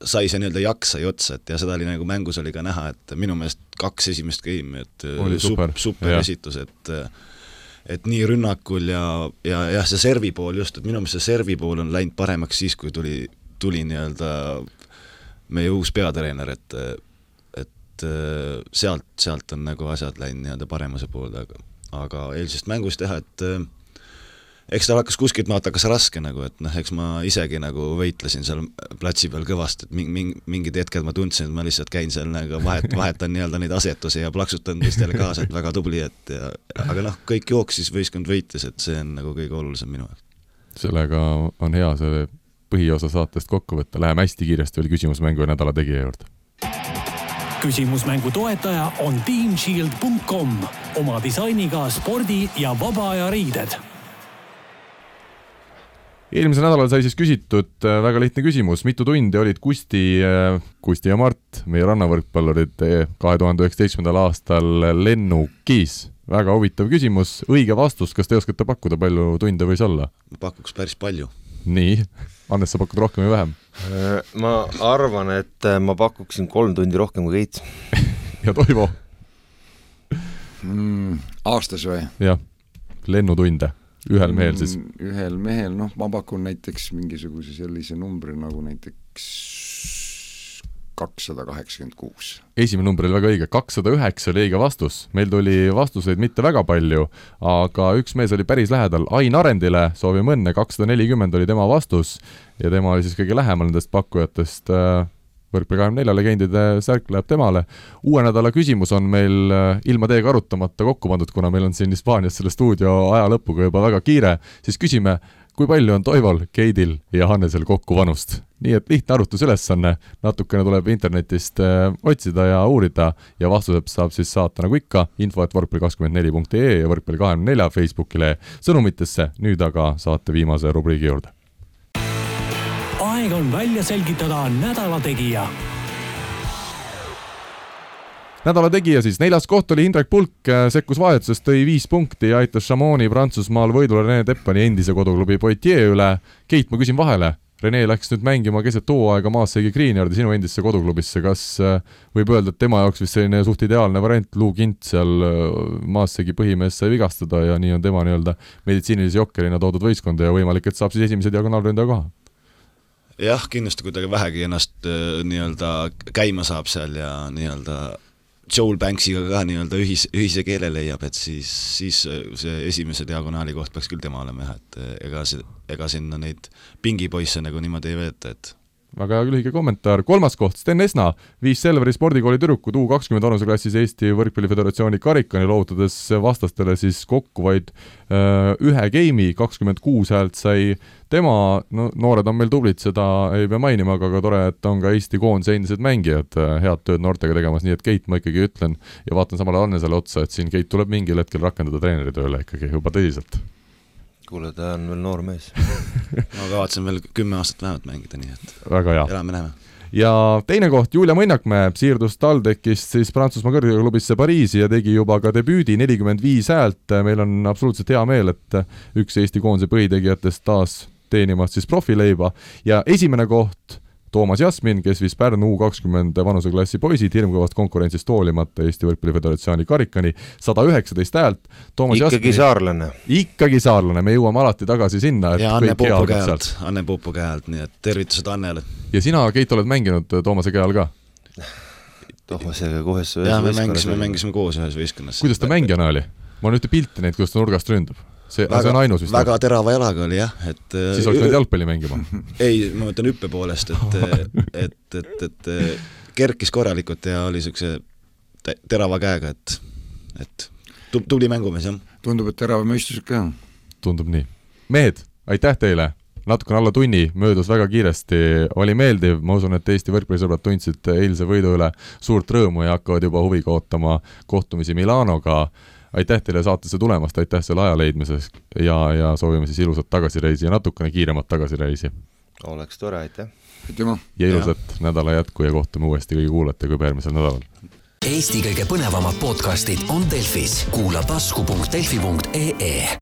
sai see nii-öelda jaks sai otsa, et ja seda oli nagu mängus oli ka näha, et minu meelest kaks esimest game'i, et oli super, super esitus, et et nii rünnakul ja, ja jah, see servi pool just, et minu meelest see servi pool on läinud paremaks siis, kui tuli, tuli nii-öelda meie uus peatreener, et et sealt, sealt on nagu asjad läinud nii-öelda paremuse poole, aga aga eilsest mängust jah, et eks tal hakkas kuskilt maalt hakkas raske nagu, et noh, eks ma isegi nagu võitlesin seal platsi peal kõvasti, et mingi, mingi, mingid hetked ma tundsin, et ma lihtsalt käin seal nagu vahet, vahetan nii-öelda neid asetusi ja plaksutan teistele kaasa, et väga tubli, et ja aga noh, kõik jooksis, võistkond võitis, et see on nagu kõige olulisem minu jaoks. sellega on hea see põhiosa saatest kokku võtta, läheme hästi kiiresti veel küsimusmängu ja nädala tegija juurde. Küsimusmängu toetaja on teamshield.com oma disainiga spordi ja vaba aja riided eelmisel nädalal sai siis küsitud äh, väga lihtne küsimus, mitu tundi olid Kusti, äh, Kusti ja Mart, meie rannavõrkpallurid, äh, kahe tuhande üheksateistkümnendal aastal lennukis? väga huvitav küsimus, õige vastus, kas te oskate pakkuda, palju tunde võis olla? pakuks päris palju. nii, Hannes, sa pakud rohkem või vähem? ma arvan, et ma pakuksin kolm tundi rohkem kui Keit ja Toivo mm,? aastas või? jah, lennutunde ühel mehel siis? Mm, ühel mehel, noh, ma pakun näiteks mingisuguse sellise numbri nagu näiteks kakssada kaheksakümmend kuus. esimene number oli väga õige, kakssada üheksa oli õige vastus. meil tuli vastuseid mitte väga palju, aga üks mees oli päris lähedal, Ain Arendile soovime õnne, kakssada nelikümmend oli tema vastus ja tema oli siis kõige lähemal nendest pakkujatest äh, võrkpalli kahekümne nelja legendide särk läheb temale. uue nädala küsimus on meil äh, ilma teiega arutamata kokku pandud, kuna meil on siin Hispaanias selle stuudio aja lõpuga juba väga kiire, siis küsime, kui palju on Toival, Keidil ja Hannesel kokku vanust? nii et lihtne arvutusülesanne, natukene tuleb internetist äh, otsida ja uurida ja vastused saab siis saata nagu ikka, info et võrkpalli kakskümmend neli punkt ee ja võrkpalli kahekümne nelja Facebookile sõnumitesse, nüüd aga saate viimase rubriigi juurde aeg on välja selgitada nädala tegija. nädala tegija siis, neljas koht oli Indrek Pulk, äh, sekkus vahetusest, tõi viis punkti ja aitas Chamonix Prantsusmaal võidule Rene Teppani endise koduklubi Poitiers üle. Keit, ma küsin vahele, Rene läks nüüd mängima keset hooaega Maassegi Greenyardi sinu endisse koduklubisse, kas äh, võib öelda, et tema jaoks vist selline suht ideaalne variant, Lou Kint seal äh, Maassegi põhimees sai vigastada ja nii on tema nii-öelda meditsiinilise jokkerina toodud võistkonda ja võimalik, et saab siis esimese diagonaalründaja koha? Jah, kindlasti kui ta vähegi ennast äh, nii-öelda käima saab seal ja nii-öelda Joel Banksiga ka nii-öelda ühis, ühise keele leiab, et siis, siis äh, see esimese diagonaali koht peaks küll tema olema jah, et äh, ega see, ega sinna neid pingipoisse nagu niimoodi ei veeta, et väga lühike kommentaar, kolmas koht, Sten Esna viis Selveri spordikooli tüdrukud U kakskümmend vanuseklassis Eesti Võrkpalliföderatsiooni karikani, loovutades vastastele siis kokku vaid öö, ühe geimi, kakskümmend kuus häält sai tema, no noored on meil tublid, seda ei pea mainima, aga ka tore, et on ka Eesti koondise endised mängijad head tööd noortega tegemas, nii et Keit, ma ikkagi ütlen ja vaatan samale Annesele otsa, et siin Keit tuleb mingil hetkel rakendada treeneri tööle ikkagi juba tõsiselt kuule, ta on veel noor mees. Ma kavatsen veel kümme aastat vähemalt mängida, nii et väga hea. elame-näeme ja teine koht, Julia Mõnnakmäe siirdus TalTechist siis Prantsusmaa kõrgklubisse Pariisi ja tegi juba ka debüüdi, nelikümmend viis häält, meil on absoluutselt hea meel, et üks Eesti koondise põhitegijatest taas teenimas siis profileiba. Ja esimene koht Toomas Jasmin, kes viis Pärnu U kakskümmend vanuseklassi poisid hirmkõvast konkurentsist hoolimata Eesti Võrkpalli Föderatsiooni karikani, sada üheksateist häält. ikkagi Jasmini, saarlane. ikkagi saarlane, me jõuame alati tagasi sinna. ja Anne Puupu käe alt, Anne Puupu käe alt, nii et tervitused Annele. ja sina, Keit, oled mänginud Toomase käe all ka? Toomasega kohe ühes võistkonnas. jaa, me mängisime, mängisime koos ühes võistkonnas. kuidas ta mängijana oli? ma olen ühte pilti näinud, kuidas ta nurgast ründab see, see on ainus vist? väga terava jalaga oli jah, et siis oleks pidanud jalgpalli mängima ei, ma mõtlen hüppe poolest, et et, et, et kerkis korralikult ja oli niisuguse terava käega, et, et tubli mängumees, jah. tundub, et terava mõistusega ka. tundub nii. mehed, aitäh teile! natukene alla tunni, möödus väga kiiresti, oli meeldiv, ma usun, et Eesti võrkpallisõbrad tundsid eilse võidu üle suurt rõõmu ja hakkavad juba huviga ootama kohtumisi Milanoga aitäh teile saatesse tulemast, aitäh selle aja leidmiseks ja, ja soovime siis ilusat tagasireisi ja natukene kiiremat tagasireisi. oleks tore, aitäh! aitüma! ja ilusat ja. nädala jätku ja kohtume uuesti kõigi kuulajatega juba järgmisel nädalal. Eesti kõige põnevamad podcastid on Delfis, kuula tasku.delfi.ee